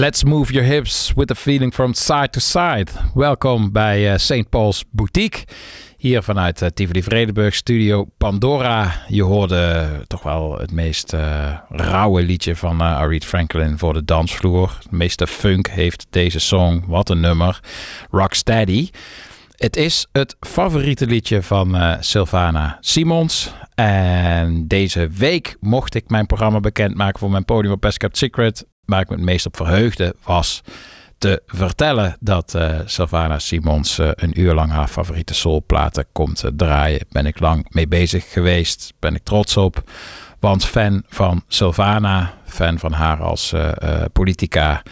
Let's move your hips with a feeling from side to side. Welkom bij eh, St. Paul's Boutique. Hier vanuit uh, Tivoli Studio Pandora. Je hoorde toch wel het meest eh, rauwe liedje van uh, Franklin voor de dansvloer. De meeste funk heeft deze song. Wat een nummer. Rocksteady. Het is het favoriete liedje van eh, Sylvana Simons. En deze week mocht ik mijn programma bekendmaken voor mijn podium op Best Secret. Waar ik me het meest op verheugde was te vertellen dat Sylvana Simons eh, een uur lang haar favoriete soulplaten komt eh, draaien. Ben ik lang mee bezig geweest. Ben ik trots op. Want fan van Sylvana, fan van haar als politica.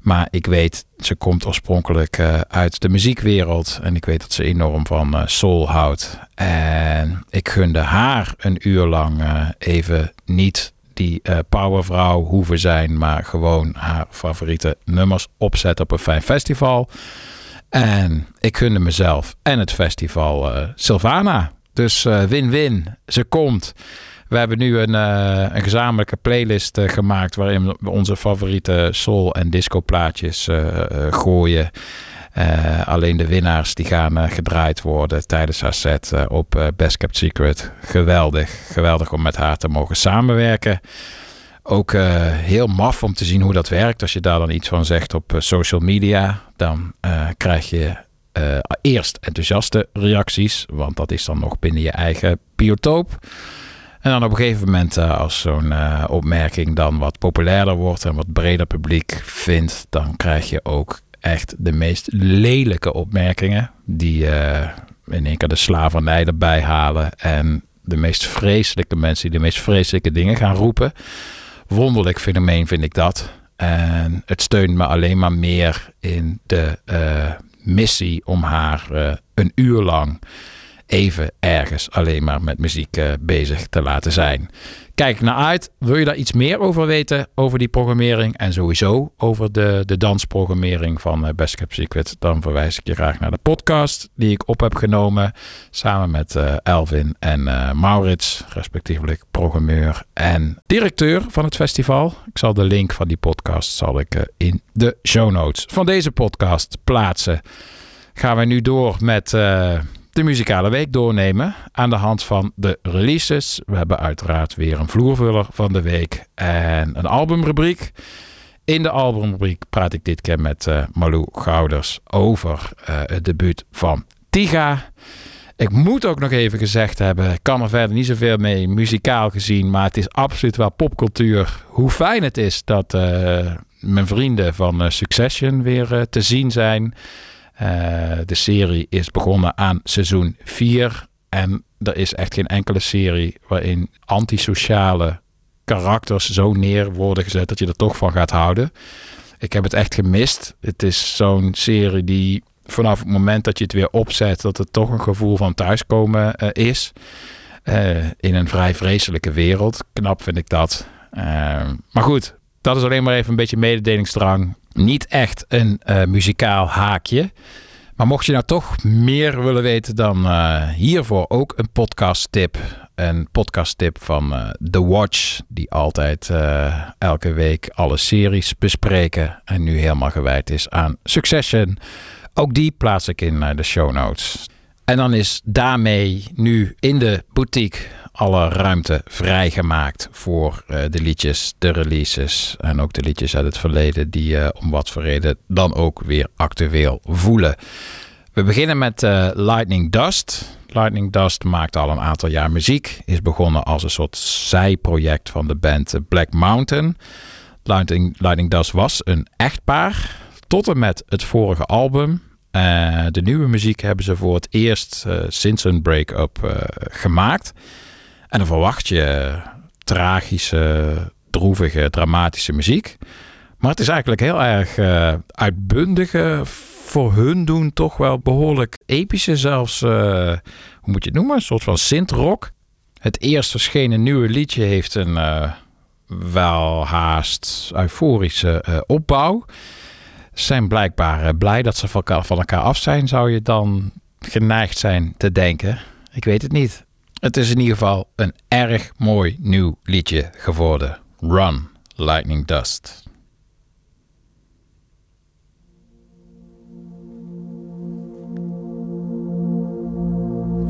Maar ik weet, ze komt oorspronkelijk uit de muziekwereld. En ik weet dat ze enorm van soul houdt. En ik gunde haar een uur lang even niet die eh, powervrouw hoeven zijn. Maar gewoon haar favoriete nummers opzetten op een fijn festival. En ik gunde mezelf en het festival eh Sylvana. Dus eh, win-win. Ze komt. We hebben nu een, een gezamenlijke playlist gemaakt waarin we onze favoriete soul- en disco-plaatjes eh, eh, gooien. Eh, alleen de winnaars die gaan eh, gedraaid worden tijdens haar set eh, op Best Kept Secret. Geweldig, geweldig om met haar te mogen samenwerken. Ook heel maf om te zien hoe dat werkt. Als je daar dan iets van zegt op social media, dan krijg je eerst enthousiaste reacties, want dat is dan nog binnen je eigen biotoop. En dan op een gegeven moment, als zo'n opmerking dan wat populairder wordt en wat breder publiek vindt, dan krijg je ook echt de meest lelijke opmerkingen. Die eh, in één keer de slavernij erbij halen. En de meest vreselijke mensen die de meest vreselijke dingen gaan roepen. Wonderlijk fenomeen vind ik dat. En het steunt me alleen maar meer in de eh, missie om haar eh, een uur lang even ergens alleen maar met muziek bezig te laten zijn. Kijk naar uit. Wil je daar iets meer over weten? Over die programmering en sowieso over de, de dansprogrammering van eh, Best Kept Secret? Dan verwijs ik je graag naar de podcast die ik op heb genomen. Samen met eh, Elvin en eh, Maurits, respectievelijk programmeur en directeur van het festival. Ik zal de link van die podcast zal ik, in de show notes van deze podcast plaatsen. Gaan we nu door met de muzikale week doornemen aan de hand van de releases. We hebben uiteraard weer een vloervuller van de week en een albumrubriek. In de albumrubriek praat ik dit keer met eh, Malou Gouders over eh, het debuut van Tiga. Ik moet ook nog even gezegd hebben, ik kan er verder niet zoveel mee muzikaal gezien, maar het is absoluut wel popcultuur. Hoe fijn het is dat eh, mijn vrienden van Succession weer te zien zijn. Eh, de serie is begonnen aan seizoen 4 en er is echt geen enkele serie waarin antisociale karakters zo neer worden gezet dat je er toch van gaat houden. Ik heb het echt gemist. Het is zo'n serie die vanaf het moment dat je het weer opzet, dat het toch een gevoel van thuiskomen eh, is. Eh, in een vrij vreselijke wereld. Knap vind ik dat. Maar goed, dat is alleen maar even een beetje mededelingsdrang. Niet echt een eh, muzikaal haakje. Maar mocht je nou toch meer willen weten, dan eh, hiervoor ook een podcast tip. Een podcast tip van eh, The Watch, die altijd elke week alle series bespreken. En nu helemaal gewijd is aan Succession. Ook die plaats ik in de show notes. En dan is daarmee nu in de boutique alle ruimte vrijgemaakt voor eh, de liedjes, de releases en ook de liedjes uit het verleden die eh, om wat voor reden dan ook weer actueel voelen. We beginnen met eh, Lightning Dust. Lightning Dust maakt al een aantal jaar muziek. Is begonnen als een soort zijproject van de band Black Mountain. Lightning, Lightning Dust was een echtpaar. Tot en met het vorige album. De nieuwe muziek hebben ze voor het eerst sinds een break-up gemaakt. En dan verwacht je tragische, droevige, dramatische muziek. Maar het is eigenlijk heel erg eh, uitbundige, voor hun doen toch wel behoorlijk epische, zelfs, eh, hoe moet je het noemen, een soort van synth-rock. Het eerst verschenen nieuwe liedje heeft een eh, wel haast euforische eh, opbouw. Ze zijn blijkbaar eh, blij dat ze van elkaar af zijn, zou je dan geneigd zijn te denken. Ik weet het niet. Het is in ieder geval een erg mooi nieuw liedje geworden. Run, Lightning Dust.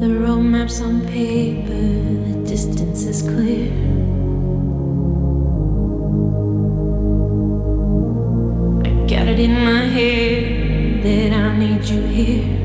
The road maps on paper, the distance is clear. I got it in my head that I need you here.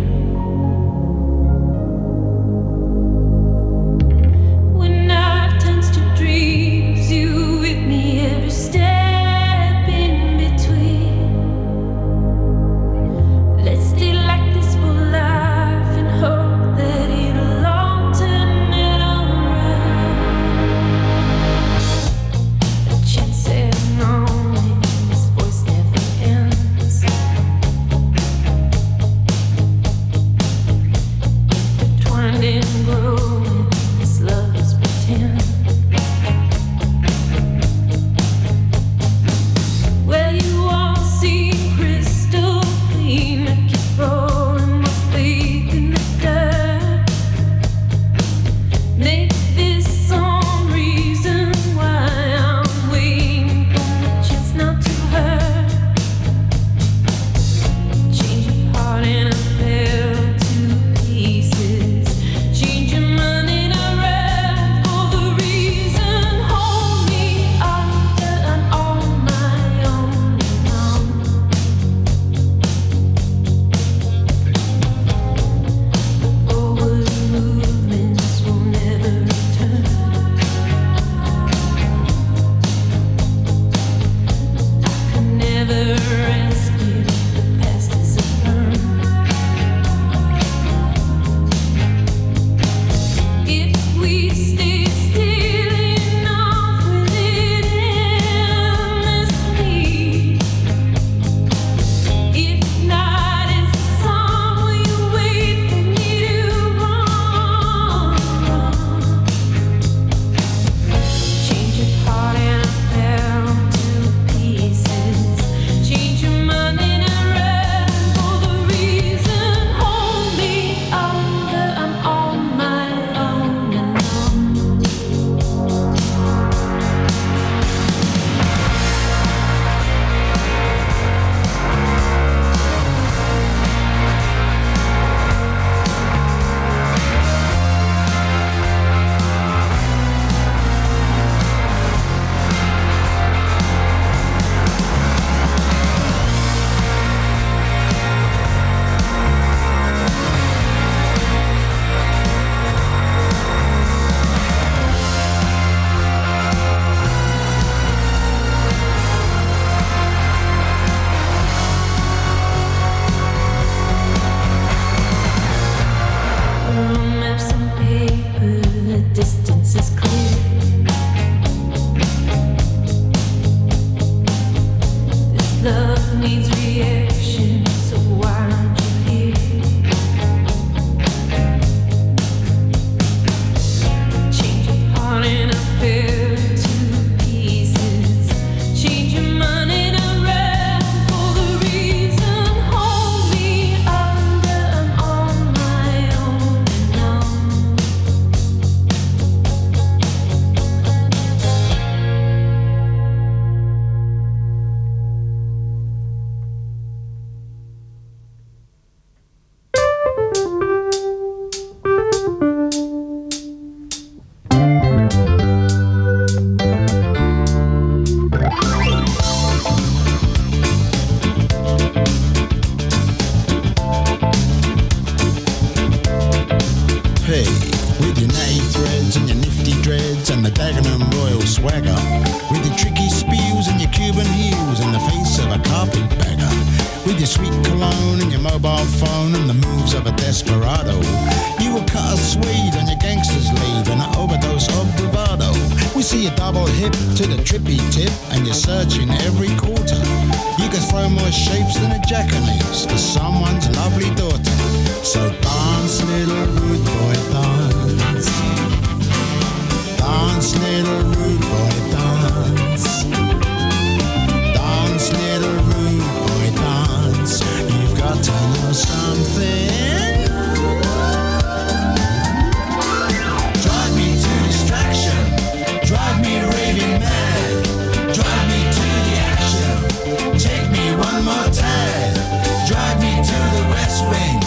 Drive me to the West Wing.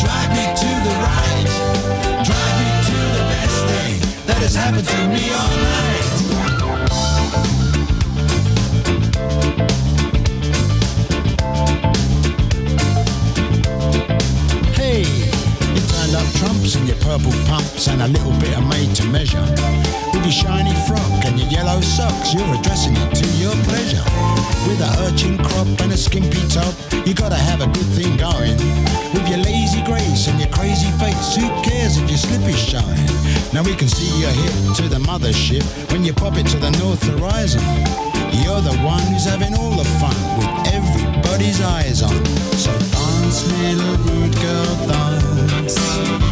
Drive me to the right. Drive me to the best thing that has happened to me all night. purple pumps and a little bit of made to measure. With your shiny frock and your yellow socks, you're addressing it to your pleasure. With a urchin crop and a skimpy top, you gotta have a good thing going. With your lazy grace and your crazy face, who cares if your slip is showing? Now we can see your hip to the mothership when you pop it to the north horizon. You're the one who's having all the fun with everybody's eyes on. So dance, little rude girl, dance.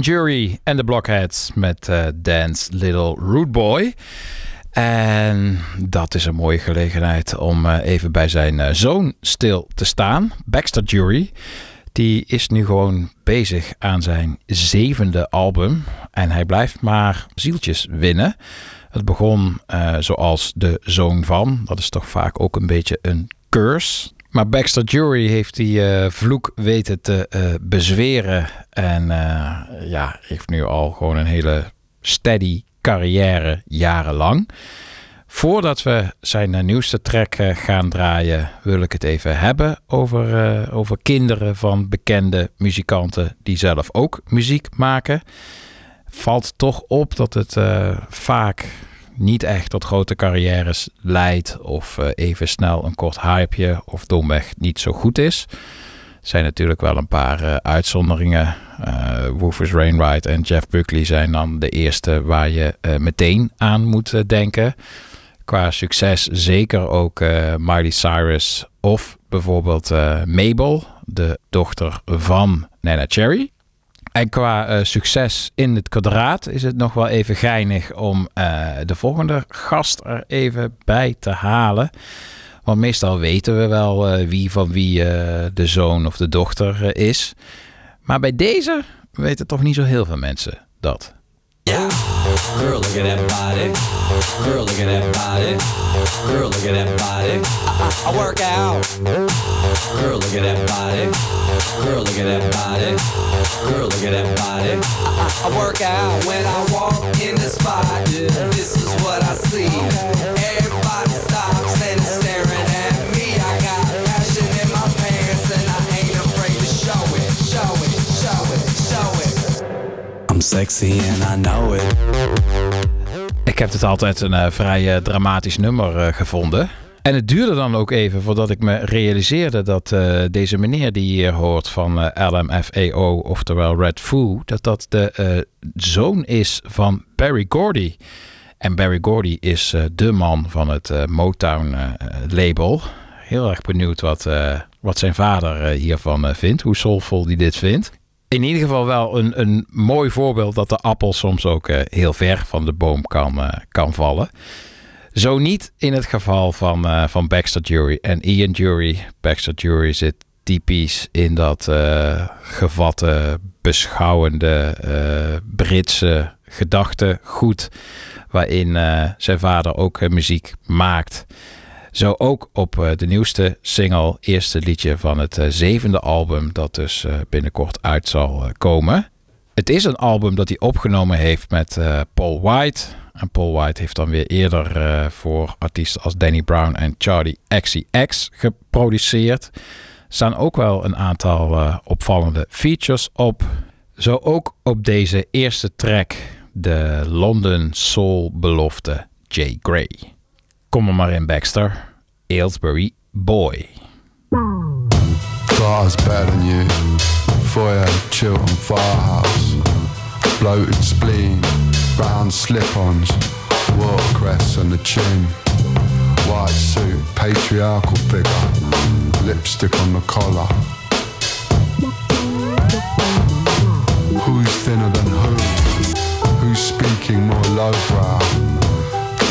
Jury en de Blockheads met eh, Dance Little Rude Boy. En dat is een mooie gelegenheid om eh, even bij zijn eh, zoon stil te staan. Baxter Jury. Die is nu gewoon bezig aan zijn zevende album. En hij blijft maar zieltjes winnen. Het begon zoals de zoon van. Dat is toch vaak ook een beetje een curse. Maar Baxter Jury heeft die eh, vloek weten te eh, bezweren. En eh, ja, heeft nu al gewoon een hele steady carrière jarenlang. Voordat we zijn nieuwste track gaan draaien, wil ik het even hebben over, over kinderen van bekende muzikanten die zelf ook muziek maken. Valt toch op dat het vaak niet echt tot grote carrières leidt of eh, even snel een kort hypeje of domweg niet zo goed is. Er zijn natuurlijk wel een paar eh, uitzonderingen. Eh Rufus Wainwright en Jeff Buckley zijn dan de eerste waar je meteen aan moet denken. Qua succes zeker ook Miley Cyrus of bijvoorbeeld Mabel, de dochter van Nana Cherry. En qua eh, succes in het kwadraat is het nog wel even geinig om eh, de volgende gast er even bij te halen. Want meestal weten we wel eh, wie van wie de zoon of de dochter is. Maar bij deze weten toch niet zo heel veel mensen dat. Yeah. Girl, look at that body. Girl, look at that body. Girl, look at that body. I, I, I work out. Girl, look at that body. Girl, look at that body. Girl, look at that body. I, I, I work out when I walk in the spot. This is what I see. Everybody stops sexy and I know it. Ik heb het altijd een eh, vrij eh, dramatisch nummer eh, gevonden. En het duurde dan ook even voordat ik me realiseerde dat deze meneer die hier hoort van LMFAO, oftewel Red Foo, dat dat de zoon is van Barry Gordy. En Barry Gordy is de man van het eh, Motown eh, label. Heel erg benieuwd wat, wat zijn vader hiervan vindt, hoe soulful die dit vindt. In ieder geval wel een, een mooi voorbeeld dat de appel soms ook eh, heel ver van de boom kan, eh, kan vallen. Zo niet in het geval van, eh, van Baxter Jury en Ian Jury. Baxter Jury zit typisch in dat gevatte, beschouwende Britse gedachtegoed. Waarin zijn vader ook muziek maakt. Zo ook op eh, de nieuwste single, eerste liedje van het eh, zevende album, dat dus eh, binnenkort uit zal komen. Het is een album dat hij opgenomen heeft met Paul White. En Paul White heeft dan weer eerder voor artiesten als Danny Brown en Charlie XCX geproduceerd. Er staan ook wel een aantal opvallende features op. Zo ook op deze eerste track, de London Soul belofte Jay Gray. Kom er maar Baxter. Aylesbury Boy. I better than you. Foyer, Chilton Firehouse. Bloated spleen, brown slip-ons, watercress on the chin. White suit, patriarchal figure, lipstick on the collar. Who's thinner than who? Who's speaking more lowbrow?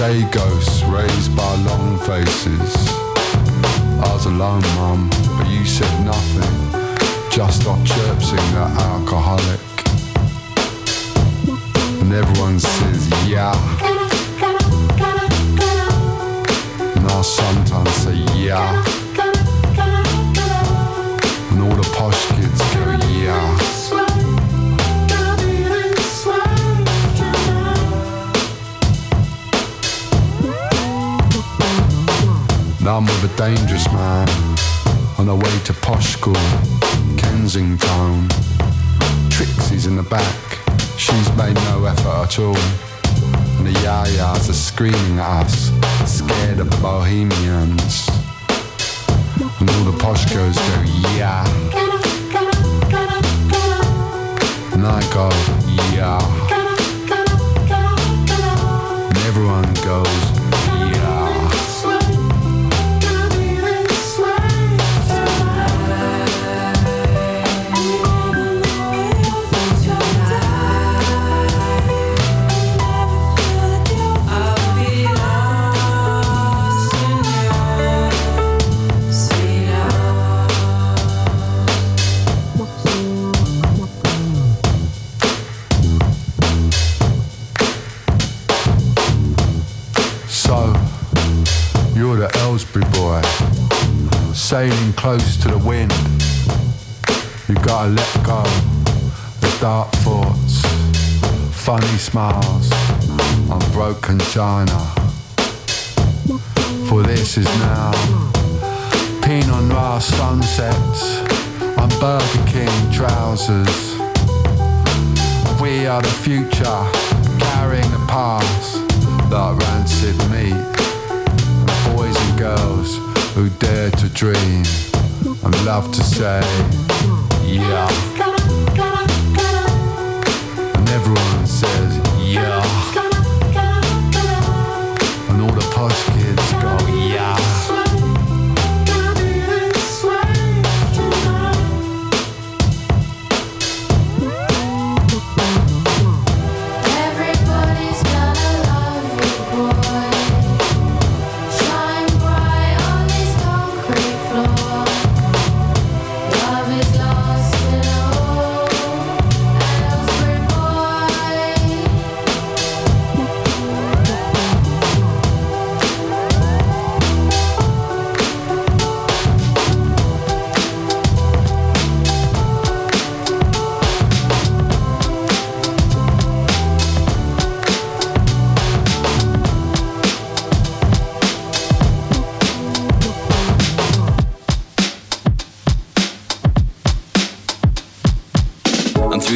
Day ghosts raised by long faces. I was alone, mum, but you said nothing. Just off chirping that alcoholic. And everyone says, yeah. And I sometimes say, yeah. And all the posh Now I'm with a dangerous man on the way to posh school, Kensington. Trixie's in the back, she's made no effort at all. And the yayas are screaming at us, scared of the bohemians. And all the posh girls go, yeah. And I go, yeah. And everyone goes, close to the wind. You gotta let go the dark thoughts, funny smiles on broken china. For this is now Pinot Noir sunsets on Burger King trousers. We are the future, carrying the past that rancid meat. Boys and girls who dare to dream and love to say, yeah. And everyone says, yeah. And all the posh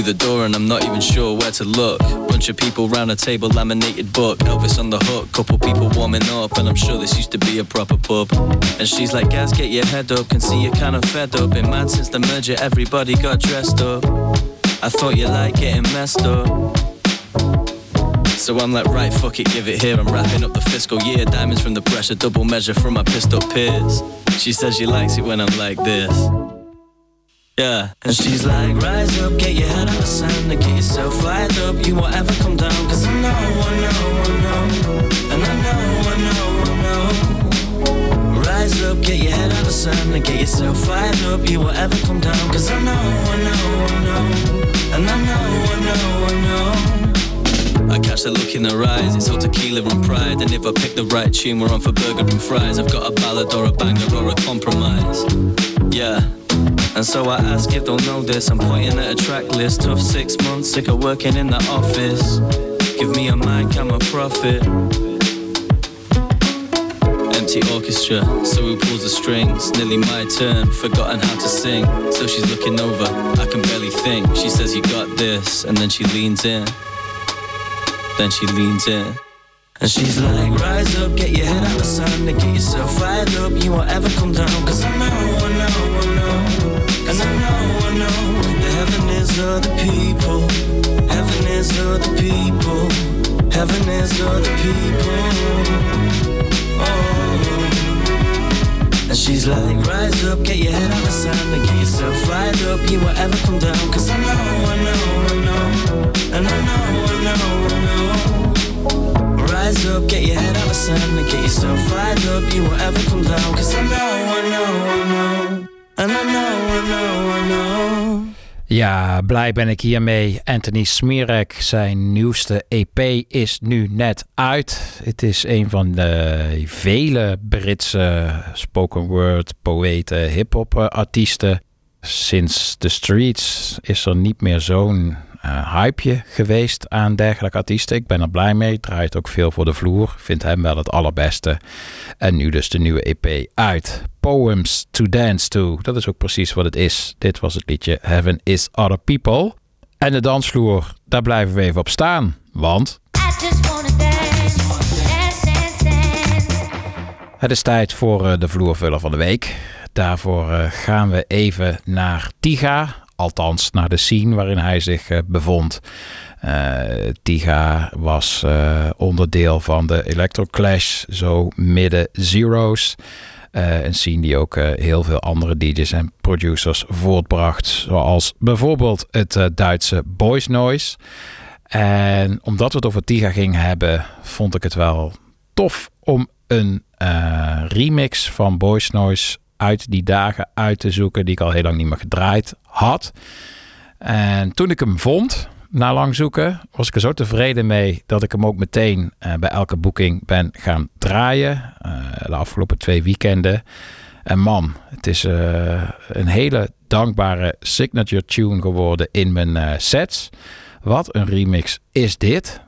the door and I'm not even sure where to look. Bunch of people round a table, laminated book. Elvis on the hook, couple people warming up, and I'm sure this used to be a proper pub. And she's like, guys, get your head up, can see you're kind of fed up. Been mad since the merger, everybody got dressed up. I thought you like getting messed up. So I'm like, right, fuck it, give it here. I'm wrapping up the fiscal year. Diamonds from the pressure, double measure from my pissed up peers. She says she likes it when I'm like this. Yeah, and she's like, rise up, get your head out of sand and get yourself fired up. You won't ever come down, cause I know, I know, I know. And I know, I know, I know. Rise up, get your head out of sand and get yourself fired up. You won't ever come down, cause I know, I know, I know. And I know, I know, I know. I catch the look in her eyes, it's all tequila and pride. And if I pick the right tune, we're on for burger and fries. I've got a ballad or a banger or a compromise. Yeah. And so I ask if they'll know this. I'm pointing at a track list. of six months, sick of working in the office. Give me a mic, I'm a prophet. Empty orchestra, so who pulls the strings? Nearly my turn, forgotten how to sing. So she's looking over, I can barely think. She says, You got this, and then she leans in. Then she leans in. And she's like, rise up, get your head out of the sun and get yourself fired up. You won't ever come down, cause I know, I know, I know. And I know, I know, that heaven is other people. Heaven is other people. Heaven is other people. Oh. And she's like, rise up, get your head out the sun and get yourself fired up. You won't ever come down, cause I know, I know, I know. And I know, I know, I know. Rise up, get your head out the sun and get yourself fired up. You won't ever come down, cause I know, I know, I know. And I know, I know, I know. Ja, blij ben ik hiermee. Anthony Smirek, zijn nieuwste EP is nu net uit. Het is een van de vele Britse spoken word, poëten, hip-hop artiesten. Sinds The Streets is er niet meer zo'n eh, hypeje geweest aan dergelijke artiesten. Ik ben er blij mee. Draait ook veel voor de vloer. Vind hem wel het allerbeste. En nu dus de nieuwe EP uit. Poems to Dance to. Dat is ook precies wat het is. Dit was het liedje Heaven is Other People. En de dansvloer, daar blijven we even op staan. Want het is tijd voor eh, de vloervuller van de week. Daarvoor eh, gaan we even naar Tiga. Althans, naar de scene waarin hij zich eh, bevond. Eh, Tiga was eh, onderdeel van de Electroclash, zo midden zeros. Een scene die ook heel veel andere DJ's en producers voortbracht. Zoals bijvoorbeeld het Duitse Boys Noise. En omdat we het over Tiga gingen hebben, vond ik het wel tof om een remix van Boys Noise uit die dagen uit te zoeken die ik al heel lang niet meer gedraaid had. En toen ik hem vond, na lang zoeken, was ik er zo tevreden mee dat ik hem ook meteen eh, bij elke boeking ben gaan draaien. Eh, de afgelopen twee weekenden. En man, het is eh, een hele dankbare signature tune geworden in mijn sets. Wat een remix is dit?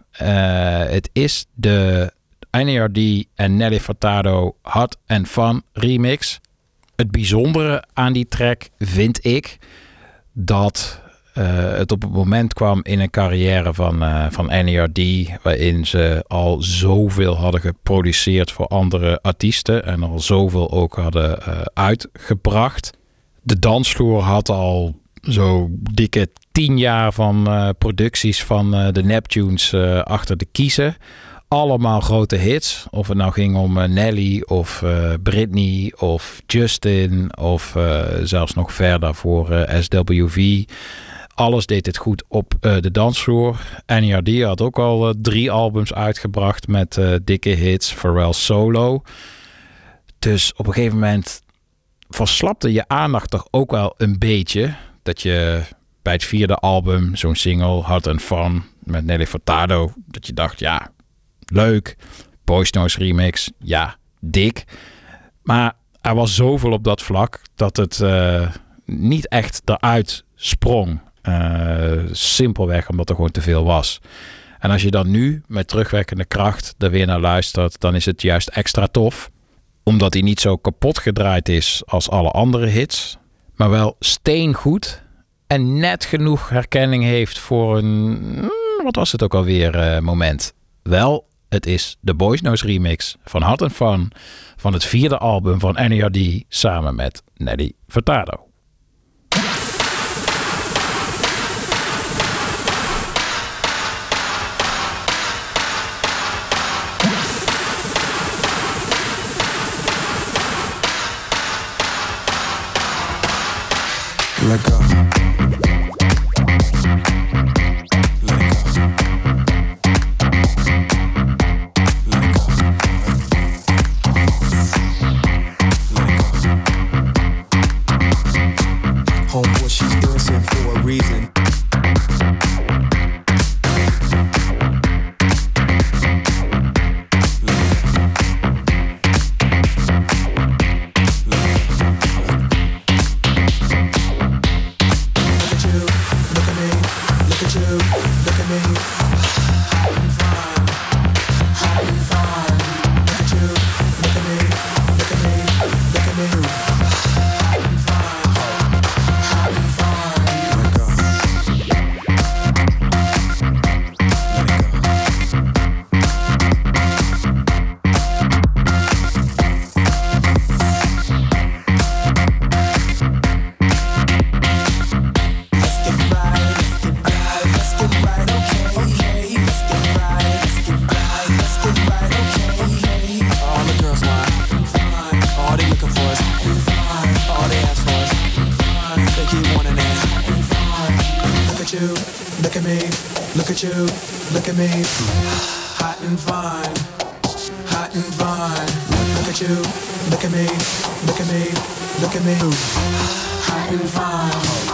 Het is de NERD en Nelly Furtado Hot and Fun remix. Het bijzondere aan die track vind ik dat eh, het op het moment kwam in een carrière van, eh, van NERD, waarin ze al zoveel hadden geproduceerd voor andere artiesten en al zoveel ook hadden eh, uitgebracht. De dansvloer had al zo dikke tien jaar van producties van de Neptunes achter de kiezen. Allemaal grote hits. Of het nou ging om eh, Nelly of eh, Britney of Justin of eh, zelfs nog verder voor SWV. Alles deed het goed op de dansvloer. NERD had ook al drie albums uitgebracht met dikke hits. Pharrell solo. Dus op een gegeven moment verslapte je aandacht toch ook wel een beetje. Dat je bij het vierde album zo'n single had en Fun met Nelly Furtado. Dat je dacht, ja, leuk. Boys Noise remix, ja, dik. Maar er was zoveel op dat vlak dat het eh, niet echt eruit sprong. Eh, simpelweg omdat er gewoon te veel was. En als je dan nu met terugwerkende kracht er weer naar luistert, dan is het juist extra tof. Omdat hij niet zo kapot gedraaid is als alle andere hits. Maar wel steengoed. En net genoeg herkenning heeft voor een, mm, wat was het ook alweer, eh, moment. Wel, het is de Boys Noise remix van Hot and Fun van het vierde album van NERD samen met Nelly Furtado. Let. Look at you, look at me. Hot and fine, hot and fine. Look at you, look at me, look at me, look at me. Hot and fun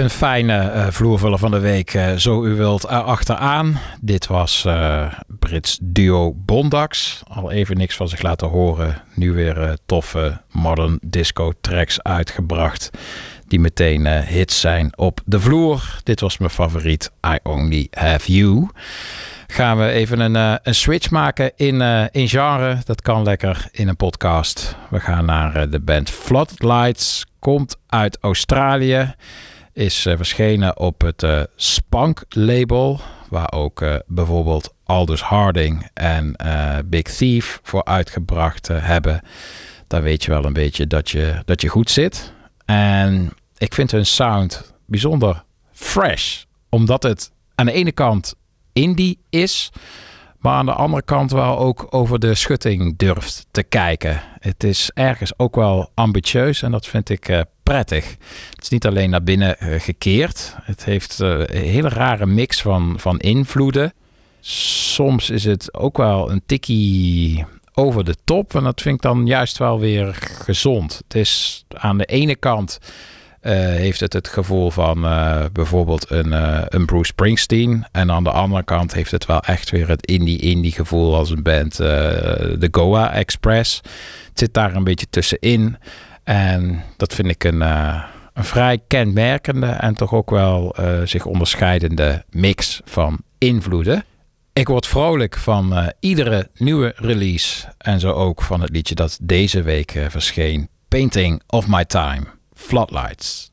een fijne eh, vloervuller van de week, eh, zo u wilt, achteraan. Dit was eh, Brits duo Bondax. Al even niks van zich laten horen. Nu weer eh, toffe modern disco tracks uitgebracht. Die meteen eh, hits zijn op de vloer. Dit was mijn favoriet, I Only Have You. Gaan we even een, eh, een switch maken in, eh, in genre. Dat kan lekker in een podcast. We gaan naar eh, de band Floodlights. Komt uit Australië. Is eh, verschenen op het eh, Spank label. Waar ook eh, bijvoorbeeld Aldous Harding en Big Thief voor uitgebracht hebben. Dan weet je wel een beetje dat je, dat je goed zit. En ik vind hun sound bijzonder fresh. Omdat het aan de ene kant indie is. Maar aan de andere kant wel ook over de schutting durft te kijken. Het is ergens ook wel ambitieus en dat vind ik prettig. Het is niet alleen naar binnen eh, gekeerd. Het heeft eh, een hele rare mix van, van invloeden. Soms is het ook wel een tikkie over de top. En dat vind ik dan juist wel weer gezond. Het is aan de ene kant eh, heeft het het gevoel van bijvoorbeeld een, eh, een Bruce Springsteen. En aan de andere kant heeft het wel echt weer het indie-indie gevoel als een band, de Goa Express. Het zit daar een beetje tussenin. En dat vind ik een, eh, een vrij kenmerkende en toch ook wel eh, zich onderscheidende mix van invloeden. Ik word vrolijk van eh, iedere nieuwe release. En zo ook van het liedje dat deze week verscheen. Painting of My Time. Floodlights.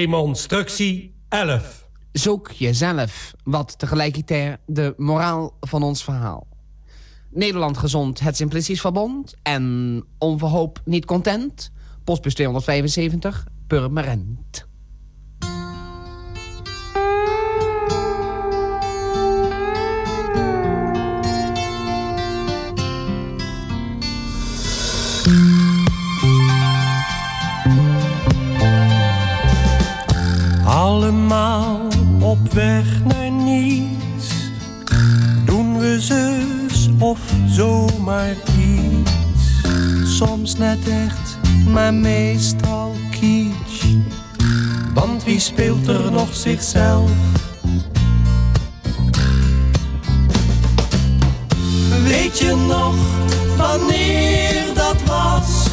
Demonstructie 11. Zoek jezelf, wat tegelijkertijd de moraal van ons verhaal. Nederland gezond, het Simplistisch Verbond en onverhoop niet content. Postbus 275, Purmerend. Allemaal op weg naar niets. Doen we zus of zomaar iets. Soms net echt, maar meestal kitsch. Want wie speelt er nog zichzelf? Weet je nog wanneer dat was?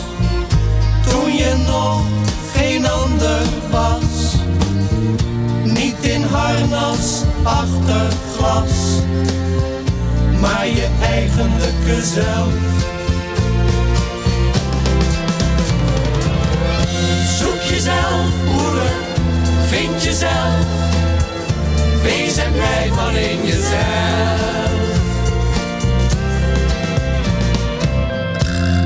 Toen je nog geen ander was. Harnas achter glas, maar je eigenlijke zelf. Zoek jezelf, broeder, vind jezelf. Wees en blij van in jezelf.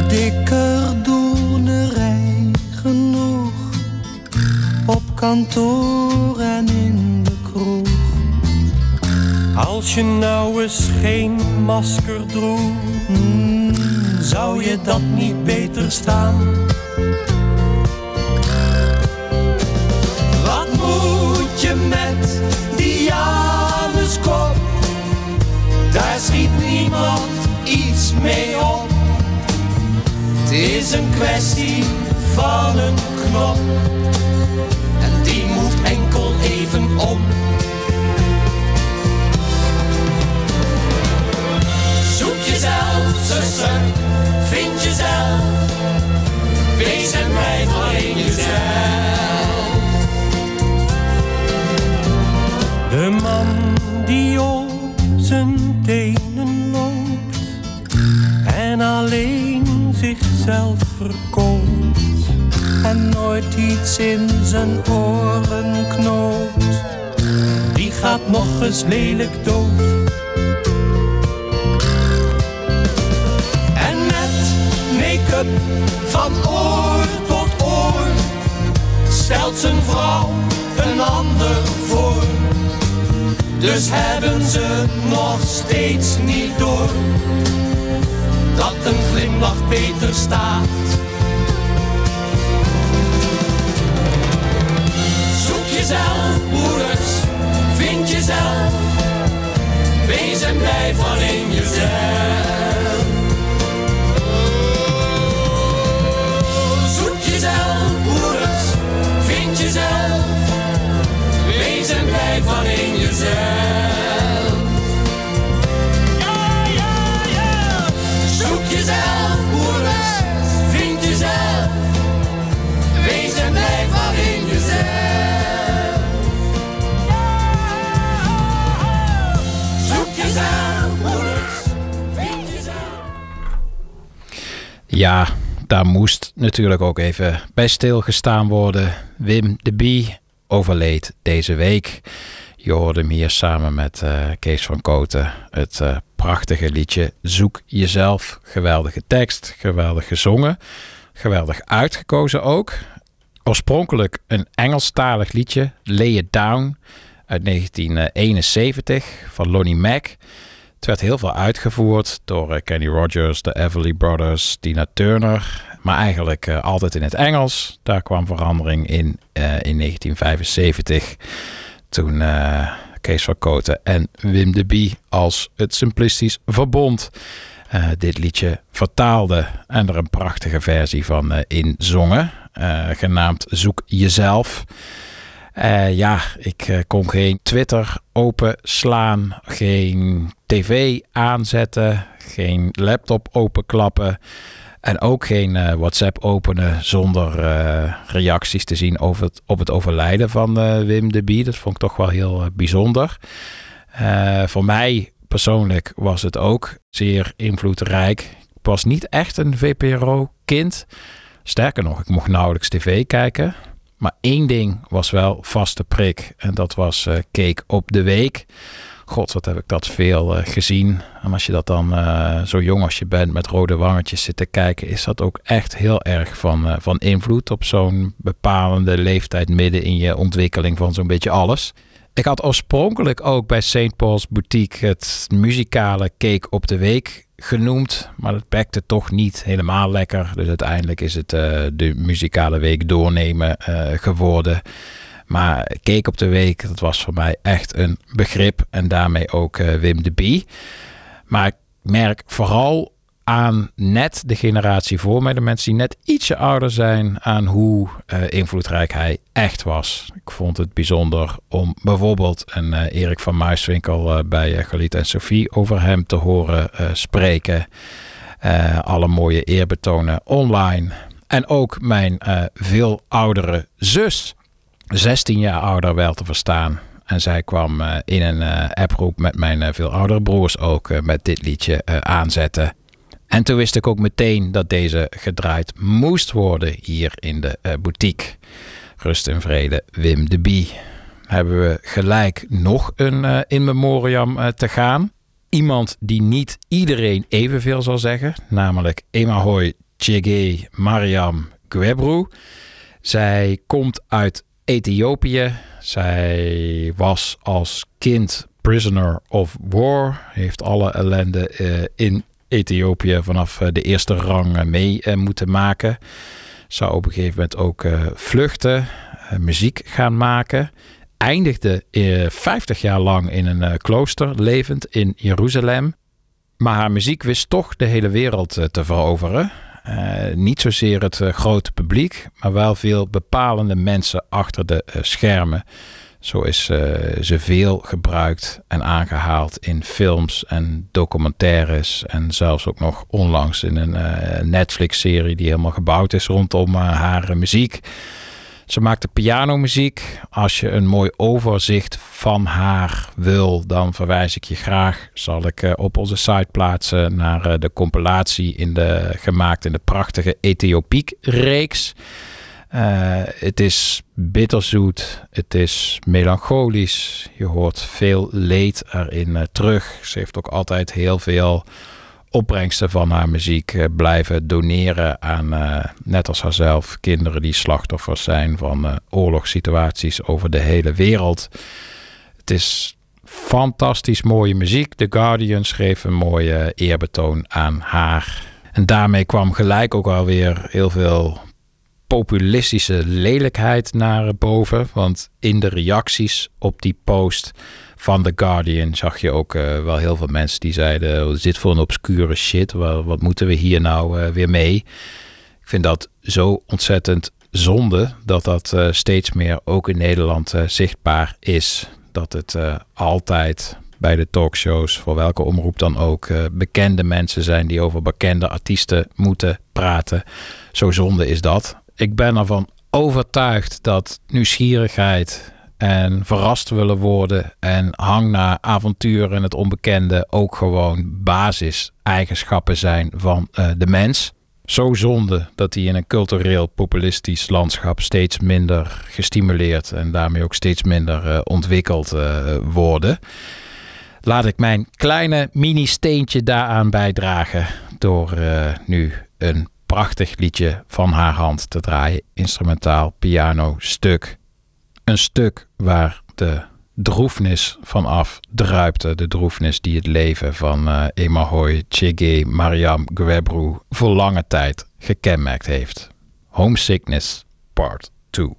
Dikker doornerij genoeg op kantoor en in. Als je nou eens geen masker droeg, hmm, zou je dat niet beter staan? Wat moet je met die Januskop? Daar schiet niemand iets mee op. Het is een kwestie van een knop. En die moet enkel even om. Jezelf, zuster, vind jezelf. Wees en blijf alleen jezelf. De man die op zijn tenen loopt en alleen zichzelf verkoopt en nooit iets in zijn oren knoopt, die gaat nog eens lelijk dood. Van oor tot oor stelt zijn vrouw een ander voor. Dus hebben ze nog steeds niet door dat een glimlach beter staat. Zoek jezelf, broeders, vind jezelf. Wees en blijf alleen jezelf. Blijf alleen jezelf. Ja, ja, ja. Zoek jezelf, broeders, vind jezelf. Wees en blijf alleen jezelf. Zoek jezelf, broeders, vind jezelf. Ja, daar moest natuurlijk ook even bij stilgestaan worden. Wim de Bie overleed deze week. Je hoorde hem hier samen met eh, Kees van Koten. Het eh, prachtige liedje Zoek Jezelf. Geweldige tekst, geweldig gezongen. Geweldig uitgekozen ook. Oorspronkelijk een Engelstalig liedje, Lay It Down, uit 1971 van Lonnie Mac. Het werd heel veel uitgevoerd door eh, Kenny Rogers, de Everly Brothers, Tina Turner. Maar eigenlijk eh, altijd in het Engels. Daar kwam verandering in eh, in 1975. Toen eh, Kees van Koten en Wim de Bie als het Simplistisch Verbond dit liedje vertaalden. En er een prachtige versie van inzongen. eh, genaamd Zoek Jezelf. Ja, ik kon geen Twitter openslaan, geen tv aanzetten, geen laptop openklappen en ook geen eh, WhatsApp openen zonder eh, reacties te zien over het, op het overlijden van eh, Wim de Bie. Dat vond ik toch wel heel bijzonder. Voor mij persoonlijk was het ook zeer invloedrijk. Ik was niet echt een VPRO-kind. Sterker nog, ik mocht nauwelijks tv kijken. Maar één ding was wel vaste prik. En dat was cake op de week. God, wat heb ik dat veel eh, gezien. En als je dat dan eh, zo jong als je bent met rode wangetjes zit te kijken, is dat ook echt heel erg van, eh, van invloed op zo'n bepalende leeftijd midden in je ontwikkeling van zo'n beetje alles. Ik had oorspronkelijk ook bij St. Paul's Boutique het muzikale cake op de week genoemd, maar dat bekte toch niet helemaal lekker. Dus uiteindelijk is het de muzikale week doornemen geworden. Maar Cake op de Week, dat was voor mij echt een begrip. En daarmee ook eh, Wim de Bie. Maar ik merk vooral aan net de generatie voor mij, de mensen die net ietsje ouder zijn, aan hoe eh, invloedrijk hij echt was. Ik vond het bijzonder om bijvoorbeeld een eh, Erik van Muiswinkel bij Galit en Sophie over hem te horen spreken. Alle mooie eerbetonen online. En ook mijn veel oudere zus, 16 jaar ouder wel te verstaan. En zij kwam eh, in een eh, appgroep met mijn eh, veel oudere broers ook met dit liedje aanzetten. En toen wist ik ook meteen dat deze gedraaid moest worden hier in de boutique. Rust en vrede, Wim de Bie. Hebben we gelijk nog een in memoriam te gaan. Iemand die niet iedereen evenveel zal zeggen, namelijk Emahoy Chege Mariam Gwebru. Zij komt uit Ethiopië. Zij was als kind prisoner of war. Heeft alle ellende eh, in Ethiopië vanaf eh, de eerste rang eh, mee moeten maken. Zou op een gegeven moment ook vluchten, muziek gaan maken. Eindigde eh, 50 jaar lang in een klooster, levend in Jeruzalem. Maar haar muziek wist toch de hele wereld te veroveren. Eh, niet zozeer het eh, grote publiek, maar wel veel bepalende mensen achter de eh, schermen. Zo is ze veel gebruikt en aangehaald in films en documentaires. En zelfs ook nog onlangs in een Netflix-serie die helemaal gebouwd is rondom haar muziek. Ze maakte pianomuziek. Als je een mooi overzicht van haar wil, dan verwijs ik je graag. Zal ik eh, op onze site plaatsen naar eh, de compilatie in de, gemaakt in de prachtige Ethiopiek-reeks. Eh, het is bitterzoet, het is melancholisch. Je hoort veel leed erin terug. Ze heeft ook altijd heel veel opbrengsten van haar muziek eh, blijven doneren aan, eh, net als haarzelf, kinderen die slachtoffers zijn van eh, oorlogssituaties over de hele wereld. Het is fantastisch mooie muziek. The Guardian schreef een mooie eerbetoon aan haar. En daarmee kwam gelijk ook alweer heel veel populistische lelijkheid naar boven. Want in de reacties op die post van The Guardian zag je ook eh, wel heel veel mensen die zeiden: "Wat is dit voor een obscure shit? Wat, wat moeten we hier nou eh, weer mee? Ik vind dat zo ontzettend zonde dat dat eh, steeds meer ook in Nederland zichtbaar is. Dat het altijd bij de talkshows, voor welke omroep dan ook, bekende mensen zijn die over bekende artiesten moeten praten. Zo zonde is dat. Ik ben ervan overtuigd dat nieuwsgierigheid en verrast willen worden en hang naar avonturen en het onbekende ook gewoon basiseigenschappen zijn van eh, de mens. Zo zonde dat die in een cultureel populistisch landschap steeds minder gestimuleerd en daarmee ook steeds minder eh, ontwikkeld eh, worden. Laat ik mijn kleine mini-steentje daaraan bijdragen door nu een prachtig liedje van haar hand te draaien. Instrumentaal piano stuk. Een stuk waar de droefnis vanaf druipte. De droefnis die het leven van eh Emahoy Chege Mariam Gwebru voor lange tijd gekenmerkt heeft. Homesickness Part 2.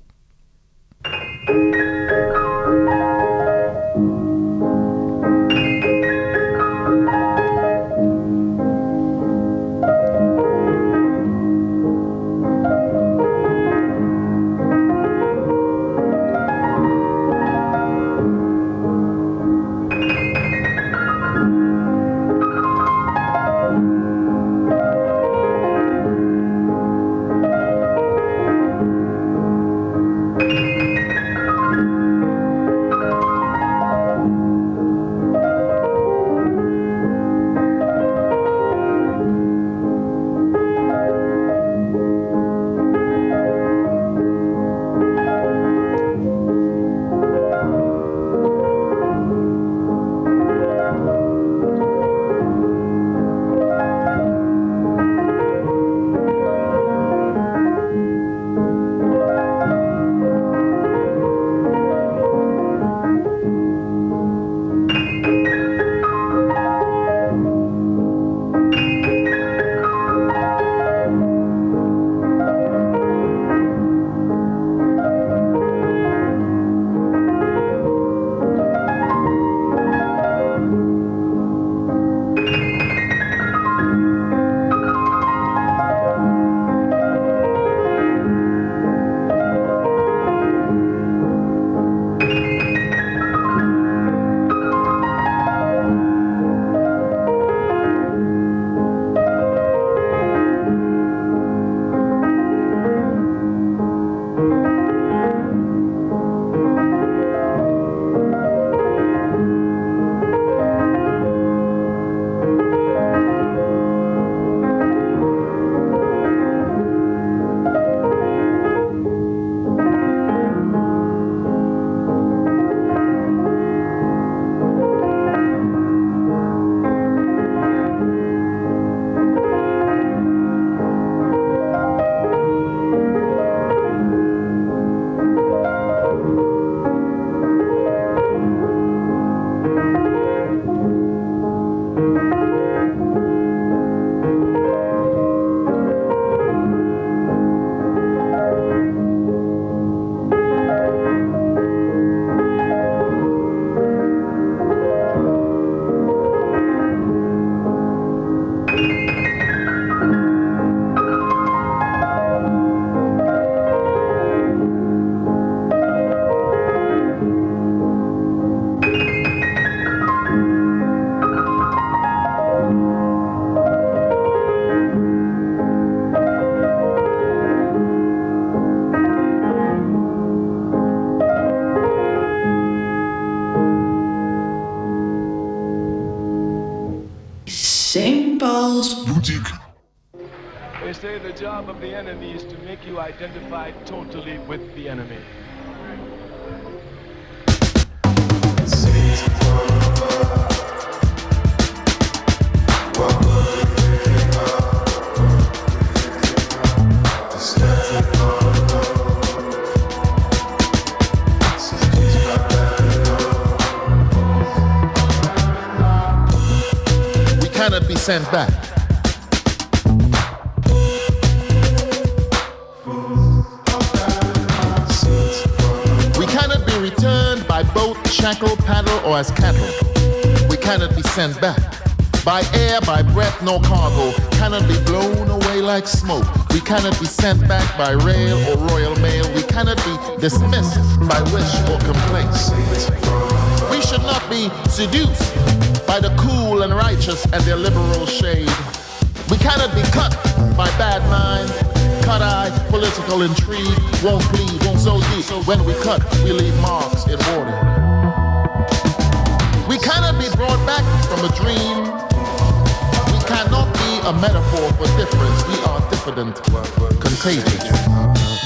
Back. We cannot be returned by boat, shackle, paddle, or as cattle. We cannot be sent back. By air, by breath, no cargo. Cannot be blown away like smoke. We cannot be sent back by rail or royal mail. We cannot be dismissed by wish or complaint. We should not be seduced by the cool and righteous and their liberal shade. We cannot be cut by bad mind, cut eye, political intrigue, won't bleed, won't so deep. When we cut, we leave marks in water. We cannot be brought back from a dream. We cannot be a metaphor for difference. We are diffident, contagious.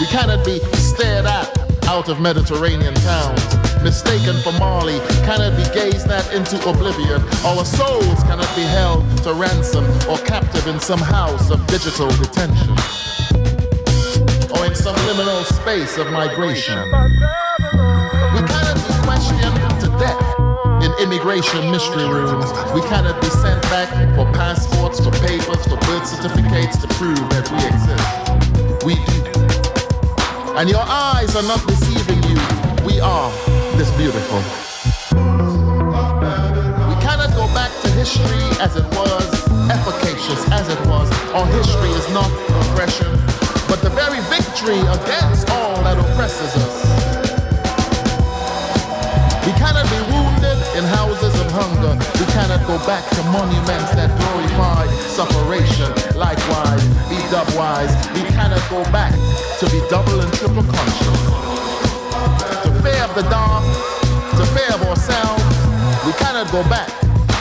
We cannot be stared at out of Mediterranean towns, mistaken for Mali, cannot be gazed at into oblivion. Our souls cannot be held to ransom or captive in some house of digital detention, or in some liminal space of migration. We cannot be questioned to death in immigration mystery rooms. We cannot be sent back for passports, for papers, for birth certificates to prove that we exist. We do. And your eyes are not deceiving you. We are this beautiful. We cannot go back to history as it was, efficacious as it was. Our history is not oppression, but the very victory against all that oppresses us. We cannot be wounded in houses of hunger. We cannot go back to monuments that glorify sufferation. Likewise, be dubwise. We cannot go back to be double and triple conscious. The dark, to fear of ourselves. We cannot go back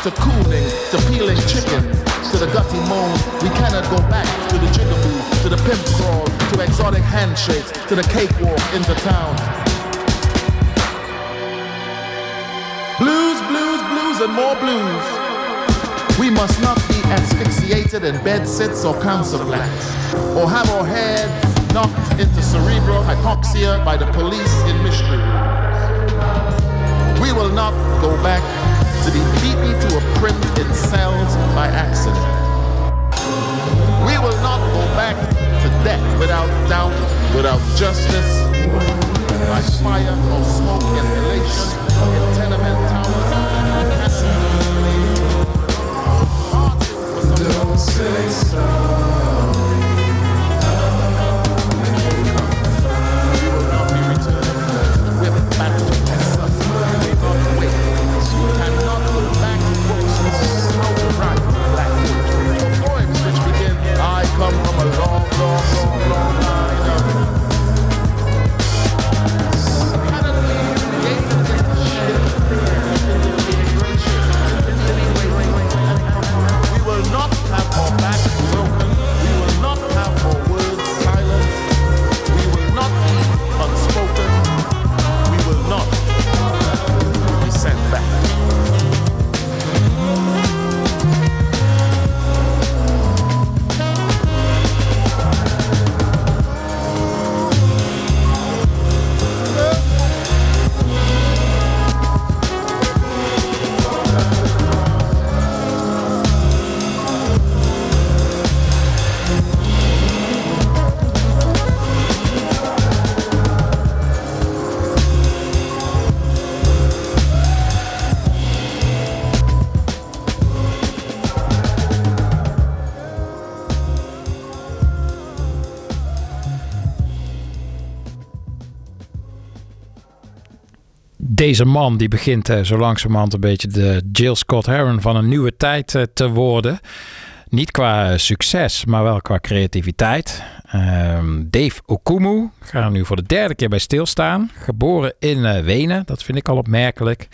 to cooling, to peeling chicken, to the gutty moan. We cannot go back to the jigaboo, to the pimp crawl, to exotic handshakes, to the cakewalk in the town. Blues, blues, blues, and more blues. We must not be asphyxiated in bed sits or council flats, or have our heads knocked into cerebral hypoxia by the police in mystery. We will not go back to be beaten to a print in cells by accident. We will not go back to death without doubt, without justice, by fire or smoke inhalation in tenement towers. Don't say sorry. Deze man die begint eh, zo langzamerhand een beetje de Jill Scott Heron van een nieuwe tijd eh, te worden. Niet qua eh, succes, maar wel qua creativiteit. Ehm, Dave Okumu gaat er nu voor de derde keer bij stilstaan. Geboren in eh, Wenen, dat vind ik al opmerkelijk.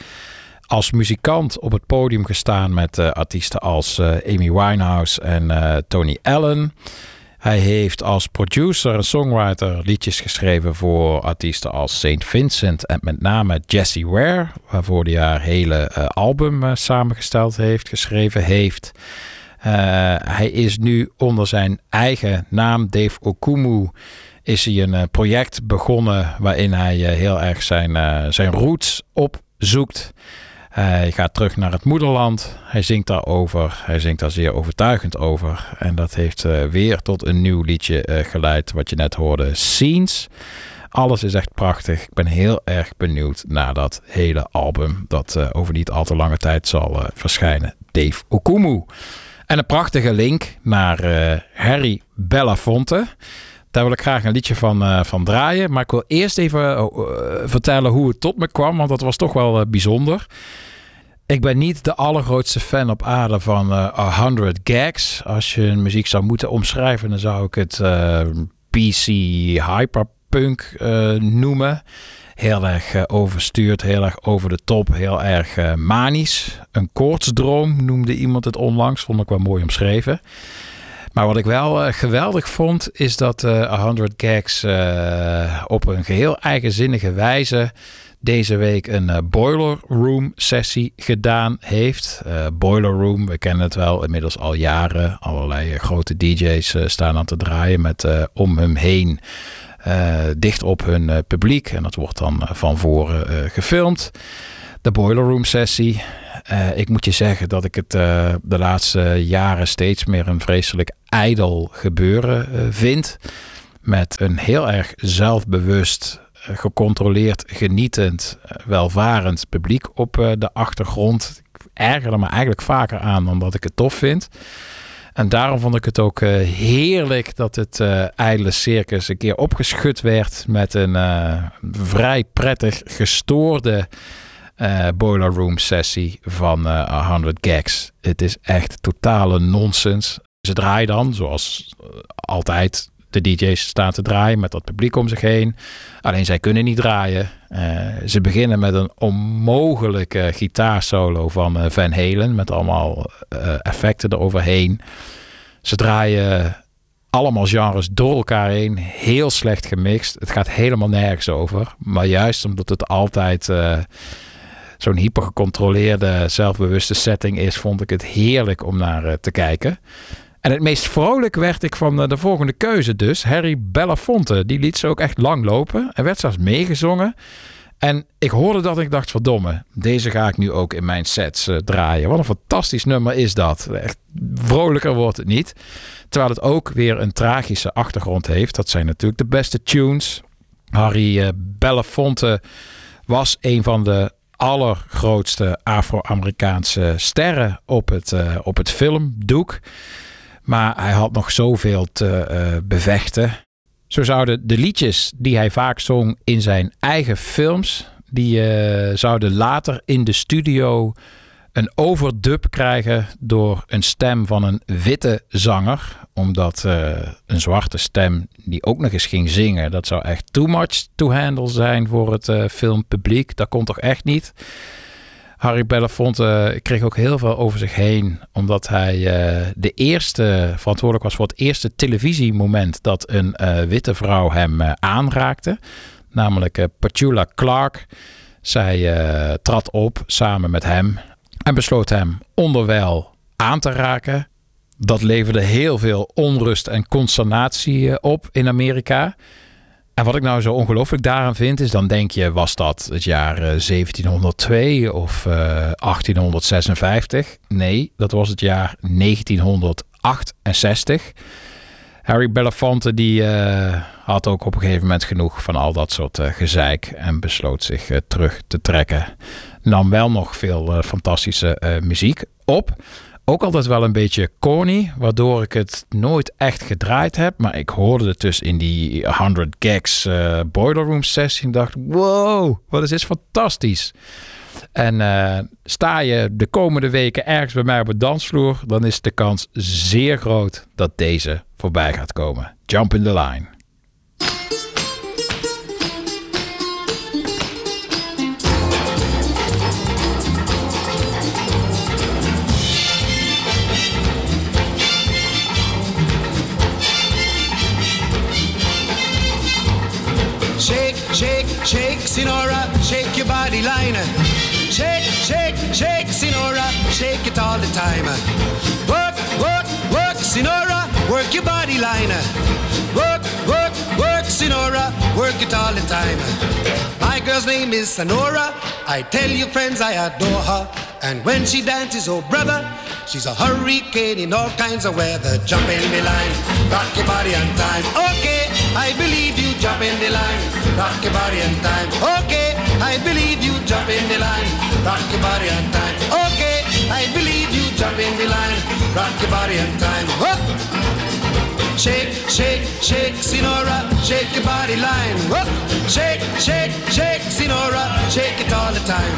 Als muzikant op het podium gestaan met artiesten als Amy Winehouse en Tony Allen. Hij heeft als producer en songwriter liedjes geschreven voor artiesten als St. Vincent en met name Jesse Ware, waarvoor hij haar hele eh, album eh, samengesteld heeft, geschreven heeft. Eh, hij is nu onder zijn eigen naam, Dave Okumu, is hij een project begonnen waarin hij heel erg zijn, zijn roots opzoekt. Hij gaat terug naar het moederland. Hij zingt daarover. Hij zingt daar zeer overtuigend over. En dat heeft eh, weer tot een nieuw liedje eh, geleid, wat je net hoorde, Scenes. Alles is echt prachtig. Ik ben heel erg benieuwd naar dat hele album dat eh, over niet al te lange tijd zal verschijnen. Dave Okumu. En een prachtige link naar Harry Belafonte. Daar wil ik graag een liedje van, eh, van draaien. Maar ik wil eerst even eh, vertellen hoe het tot me kwam, want dat was toch wel eh, bijzonder. Ik ben niet de allergrootste fan op aarde van eh 100 Gags. Als je een muziek zou moeten omschrijven, dan zou ik het eh, PC hyperpunk eh, noemen. Heel erg eh, overstuurd, heel erg over de top, heel erg eh, manisch. Een koortsdroom noemde iemand het onlangs, vond ik wel mooi omschreven. Maar wat ik wel eh, geweldig vond, is dat eh 100 Gags eh, op een geheel eigenzinnige wijze deze week een Boiler Room sessie gedaan heeft. Boiler Room, we kennen het wel inmiddels al jaren. Allerlei grote DJ's staan aan te draaien met om hem heen dicht op hun publiek. En dat wordt dan van voren gefilmd. De Boiler Room sessie. Eh, ik moet je zeggen dat ik het eh, de laatste jaren steeds meer een vreselijk ijdel gebeuren eh, vind. Met een heel erg zelfbewust, gecontroleerd, genietend, welvarend publiek op de achtergrond. Ik erger me eigenlijk vaker aan dan dat ik het tof vind. En daarom vond ik het ook heerlijk dat het eh ijdele circus een keer opgeschud werd met een vrij prettig gestoorde eh, Boiler Room sessie van eh 100 Gags. Het is echt totale nonsens. Ze draaien dan, zoals eh, altijd de DJ's staan te draaien met dat publiek om zich heen. Alleen zij kunnen niet draaien. Ze beginnen met een onmogelijke gitaarsolo van Van Halen met allemaal effecten eroverheen. Ze draaien allemaal genres door elkaar heen. Heel slecht gemixt. Het gaat helemaal nergens over. Maar juist omdat het altijd zo'n hypergecontroleerde, zelfbewuste setting is, vond ik het heerlijk om naar eh, te kijken. En het meest vrolijk werd ik van eh, de volgende keuze dus. Harry Belafonte. Die liet ze ook echt lang lopen. Er werd zelfs meegezongen. En ik hoorde dat en ik dacht, verdomme, deze ga ik nu ook in mijn sets eh, draaien. Wat een fantastisch nummer is dat. Echt vrolijker wordt het niet. Terwijl het ook weer een tragische achtergrond heeft. Dat zijn natuurlijk de beste tunes. Harry Belafonte was een van de allergrootste Afro-Amerikaanse sterren op het, eh, op het filmdoek. Maar hij had nog zoveel te eh, bevechten. Zo zouden de liedjes die hij vaak zong in zijn eigen films, die eh, zouden later in de studio een overdub krijgen door een stem van een witte zanger. Omdat eh, een zwarte stem die ook nog eens ging zingen, dat zou echt too much to handle zijn voor het eh, filmpubliek. Dat kon toch echt niet? Harry Belafonte kreeg ook heel veel over zich heen, omdat hij eh, de eerste verantwoordelijk was voor het eerste televisiemoment dat een eh, witte vrouw hem eh, aanraakte. Namelijk eh, Petula Clark. Zij eh, trad op samen met hem en besloot hem onderwijl aan te raken. Dat leverde heel veel onrust en consternatie eh, op in Amerika. En wat ik nou zo ongelooflijk daaraan vind, is dan denk je, was dat het jaar eh, 1702 of eh, 1856? Nee, dat was het jaar 1968. Harry Belafonte die eh, had ook op een gegeven moment genoeg van al dat soort eh, gezeik en besloot zich eh, terug te trekken. Nam wel nog veel eh, fantastische eh, muziek op. Ook altijd wel een beetje corny, waardoor ik het nooit echt gedraaid heb. Maar ik hoorde het dus in die 100 Gags eh, Boiler Room sessie en dacht, wow, wat is dit fantastisch. En sta je de komende weken ergens bij mij op het dansvloer, dan is de kans zeer groot dat deze voorbij gaat komen. Jump in the line. Sinora, shake your body line. Shake, shake, shake, Sinora, shake it all the time. Work, work, work, Sinora, work your body line. Work, work, work, Sinora, work it all the time. My girl's name is Sonora. I tell you, friends, I adore her. And when she dances, oh brother, she's a hurricane in all kinds of weather. Jump in the line, rock your body on time. Okay, I believe you. Jump in the line, rock your body on time. Okay, I believe you. Jump in the line, rock your body on time. Okay, I believe you. Jump in the line, rock your body on time. Whoa. Shake, shake, shake, Sinora, shake your body line. Whoa. Shake, shake, shake, Sinora, shake it all the time.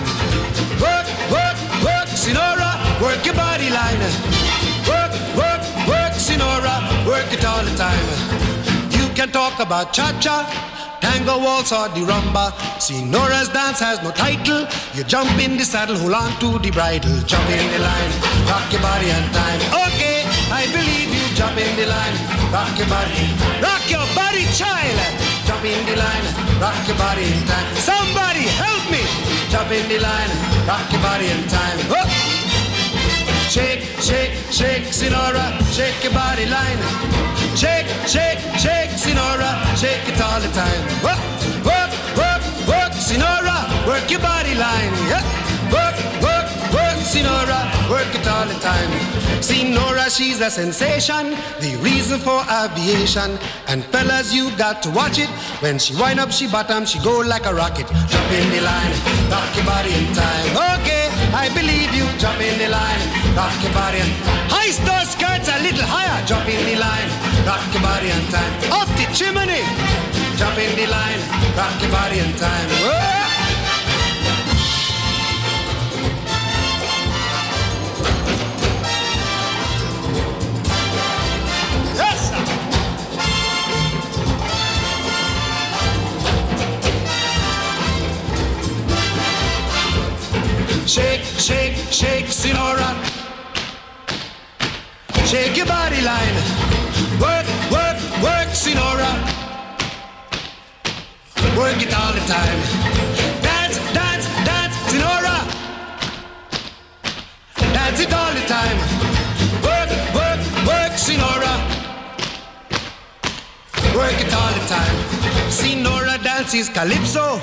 Work, work, work, Sinora, work your body line. Work, work, work, Sinora, work it all the time. You can talk about cha-cha, tango waltz or the rumba. Sinora's dance has no title. You jump in the saddle, hold on to the bridle, jump in the line, rock your body on time. Okay, I believe you. Jump in the line, rock your body, rock your body, child. Jump in the line, rock your body in time. Somebody help me. Jump in the line, rock your body in time. Whoop. Oh. Shake, shake, shake, Sinora, shake your body line. Shake, shake, shake, Sinora, shake it all the time. Work, work, work, work, Sinora, work your body line. Yeah. Work, work, work, Sinora, work it all the time. Sinora, she's a sensation, the reason for aviation. And fellas, you got to watch it. When she wind up, she bottom, she go like a rocket. Jump in the line, rock your body in time. Okay, I believe you. Jump in the line, rock your body. in- time. Heist those skirts a little higher. Jump in the line, rock your body in time. Up the chimney, jump in the line, rock your body in time. Whoa. Shake, shake, shake, Sinora. Shake your body line. Work, work, work, Sinora. Work it all the time. Dance, dance, dance, Sinora. Dance it all the time. Work it all the time. Sinora dances calypso.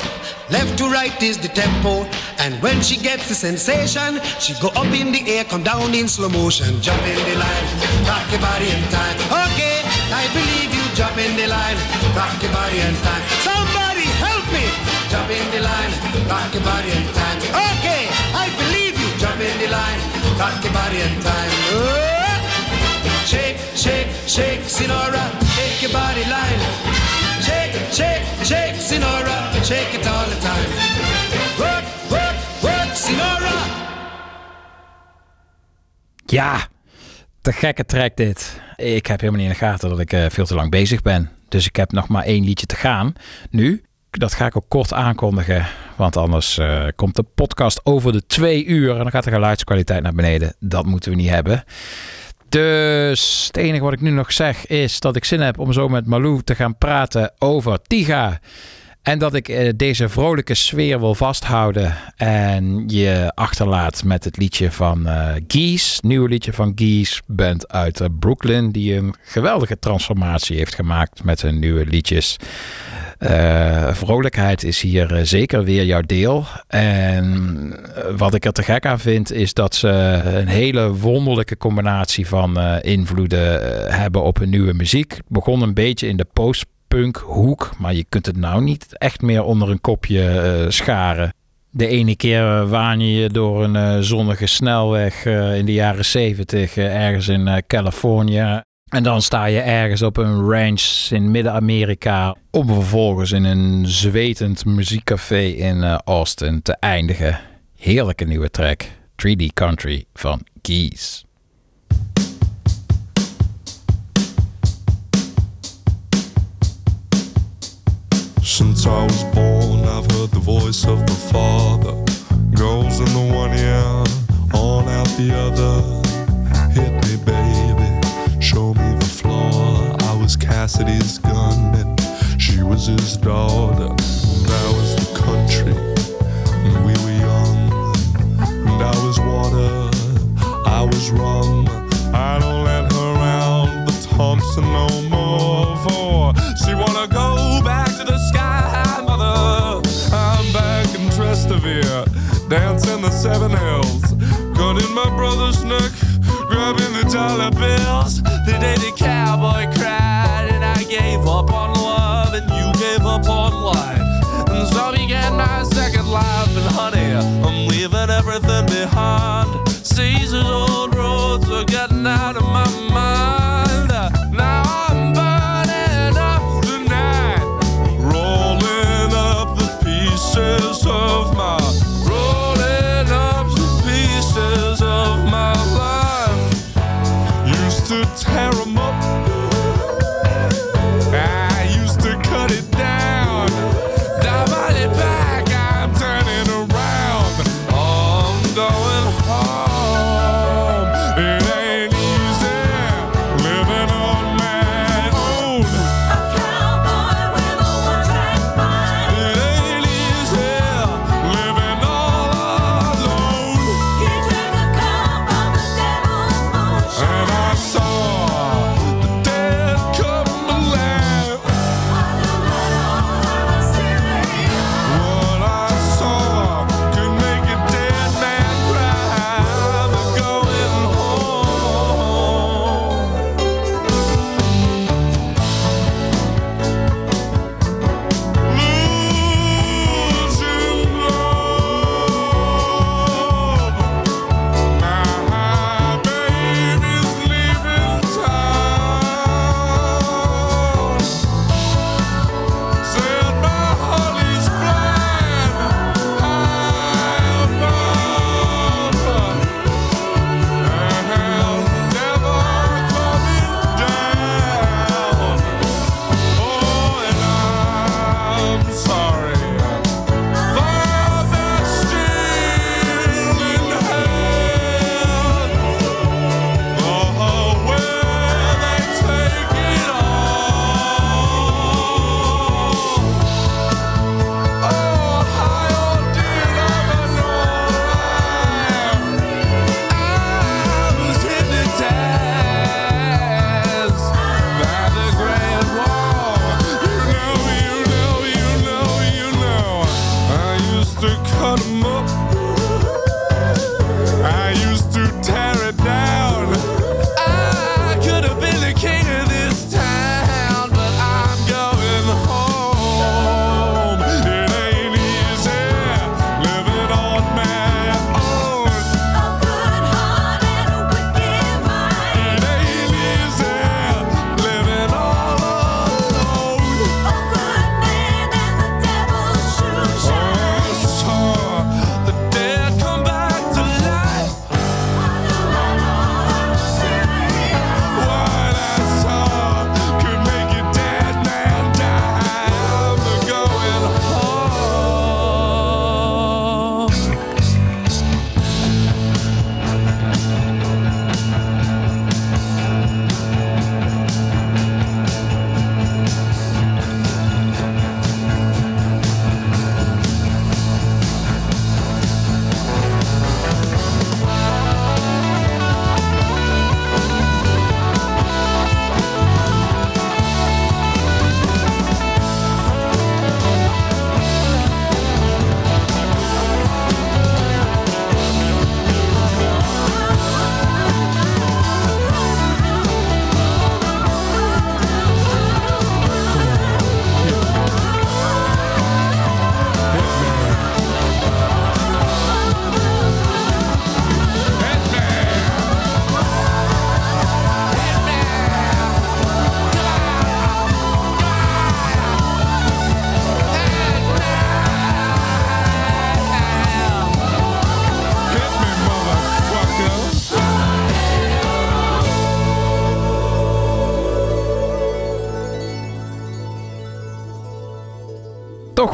Left to right is the tempo. And when she gets the sensation, she go up in the air, come down in slow motion. Jump in the line, rock your body in time. Okay, I believe you. Jump in the line, rock your body in time. Somebody help me. Jump in the line, rock your body in time. Okay, I believe you. Jump in the line, rock your body in time. Oh. Shake, shake, shake, Sinora, shake your body line. Shake, shake, shake, Sinora, shake it all the time. Work, work, work, Sinora. Ja, te gekke track dit. Ik heb helemaal niet in de gaten dat ik eh, veel te lang bezig ben. Dus ik heb nog maar één liedje te gaan. Nu, dat ga ik ook kort aankondigen. Want anders eh, komt de podcast over de twee uur. En dan gaat de geluidskwaliteit naar beneden. Dat moeten we niet hebben. Dus het enige wat ik nu nog zeg is dat ik zin heb om zo met Malou te gaan praten over Tiga. En dat ik eh, deze vrolijke sfeer wil vasthouden en je achterlaat met het liedje van eh Geese. Nieuwe liedje van Geese, band uit eh, Brooklyn, die een geweldige transformatie heeft gemaakt met hun nieuwe liedjes. Eh, vrolijkheid is hier eh, zeker weer jouw deel. En eh, wat ik er te gek aan vind, is dat ze een hele wonderlijke combinatie van invloeden hebben op hun nieuwe muziek. Het begon een beetje in de post-punk hoek, maar je kunt het nou niet echt meer onder een kopje scharen. De ene keer waan je je door een zonnige snelweg in de jaren zeventig ergens in Californië. En dan sta je ergens op een ranch in Midden-Amerika. Om vervolgens in een zwetend muziekcafé in eh, Austin te eindigen. Heerlijke nieuwe track. 3D Country van Keys. Since I was born, I've heard the voice of the Father. Goes in the one ear, on out the other. Hit me, baby, show me the floor. I was Cassidy's gun, and she was his daughter. And I was the country, and we were young, and I was water, I was rum. I don't let her around the Thompson no more, for she wanna go back to the sky, mother. I'm back in Trastevere, dancing the seven hills, cutting my brother's neck, grabbing the dollar bills. The day the cowboy cried, and I gave up on love, and you gave up on life. And so began my second life, and honey, I'm leaving everything behind. Caesar's old roads are getting out of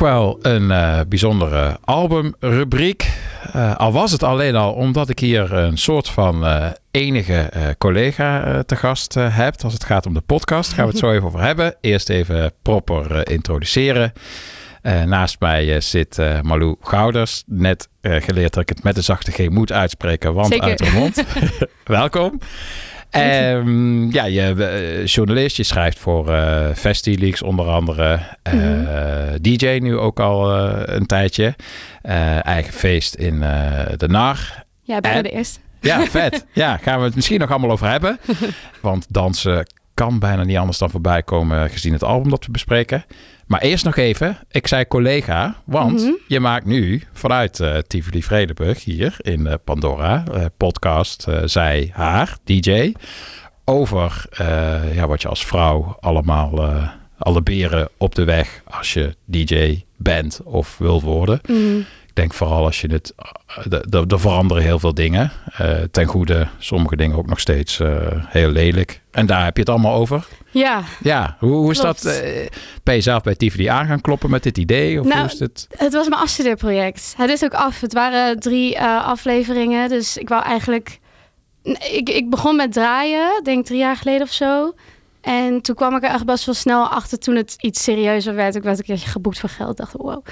wel een eh, bijzondere albumrubriek. Eh, al was het alleen al omdat ik hier een soort van eh, enige collega te gast heb. Als het gaat om de podcast, gaan we het zo even over hebben. Eerst even proper introduceren. Naast mij zit Malou Gouders. Net geleerd dat ik het met de zachte G moet uitspreken, want Zeker. uit de mond. Welkom. Ehm, ja, je bent journalist, je schrijft voor eh FestiLeaks onder andere. Eh, Mhm. DJ nu ook al een tijdje. Eigen feest in de NAR. Ja, bijna En- de eerste. Ja, vet. Ja, gaan we het misschien nog allemaal over hebben. Want dansen kan bijna niet anders dan voorbij komen gezien het album dat we bespreken. Maar eerst nog even, ik zei collega, want Mhm. je maakt nu vanuit eh Tivoli Vredenburg hier in eh, Pandora, eh, podcast Zij Haar, DJ, over ja, wat je als vrouw allemaal, alle beren op de weg als je DJ bent of wil worden. Mhm. Ik denk vooral als je het. Er er veranderen heel veel dingen. ten goede, sommige dingen ook nog steeds heel lelijk. En daar heb je het allemaal over. Ja. Ja, hoe, hoe is Klopt. dat? eh, ben je zelf bij Tivoli aan gaan kloppen met dit idee? Of Nou, hoe is het? Het was mijn afstudeerproject. Het is ook af. Het waren drie eh, afleveringen. Dus ik wou eigenlijk... Ik, ik begon met draaien, denk drie jaar geleden of zo. En toen kwam ik er echt best wel snel achter toen het iets serieuzer werd. Ik werd een keertje geboekt voor geld. Ik dacht, wow.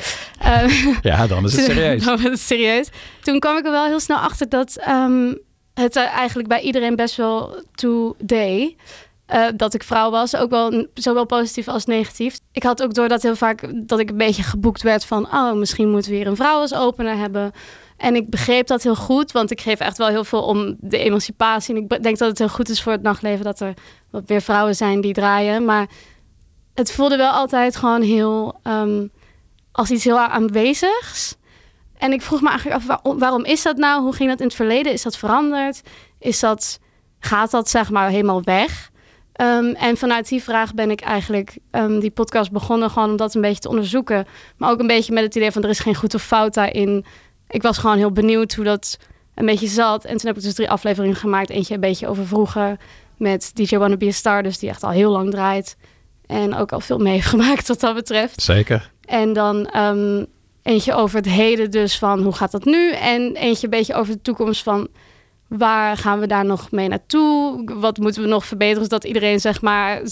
Ja, dan is het serieus. dan werd het serieus. Toen kwam ik er wel heel snel achter dat ehm, het eigenlijk bij iedereen best wel toe deed. eh, dat ik vrouw was, ook wel zowel positief als negatief. Ik had ook door dat heel vaak dat ik een beetje geboekt werd van, oh, misschien moeten we hier een vrouw als opener hebben. En ik begreep dat heel goed, want ik geef echt wel heel veel om de emancipatie. En ik denk dat het heel goed is voor het nachtleven dat er wat meer vrouwen zijn die draaien. Maar het voelde wel altijd gewoon heel ehm, als iets heel aanwezigs. En ik vroeg me eigenlijk af, waar- waarom is dat nou? Hoe ging dat in het verleden? Is dat veranderd? Is dat, gaat dat zeg maar helemaal weg? Ehm, en vanuit die vraag ben ik eigenlijk ehm, die podcast begonnen, gewoon om dat een beetje te onderzoeken. Maar ook een beetje met het idee van er is geen goed of fout daarin. Ik was gewoon heel benieuwd hoe dat een beetje zat. En toen heb ik dus drie afleveringen gemaakt. Eentje een beetje over vroeger met DJ Wanna Be a Star, dus die echt al heel lang draait. En ook al veel mee heeft gemaakt wat dat betreft. Zeker. En dan ehm, eentje over het heden, dus van hoe gaat dat nu? En eentje een beetje over de toekomst van waar gaan we daar nog mee naartoe? Wat moeten we nog verbeteren zodat iedereen zeg maar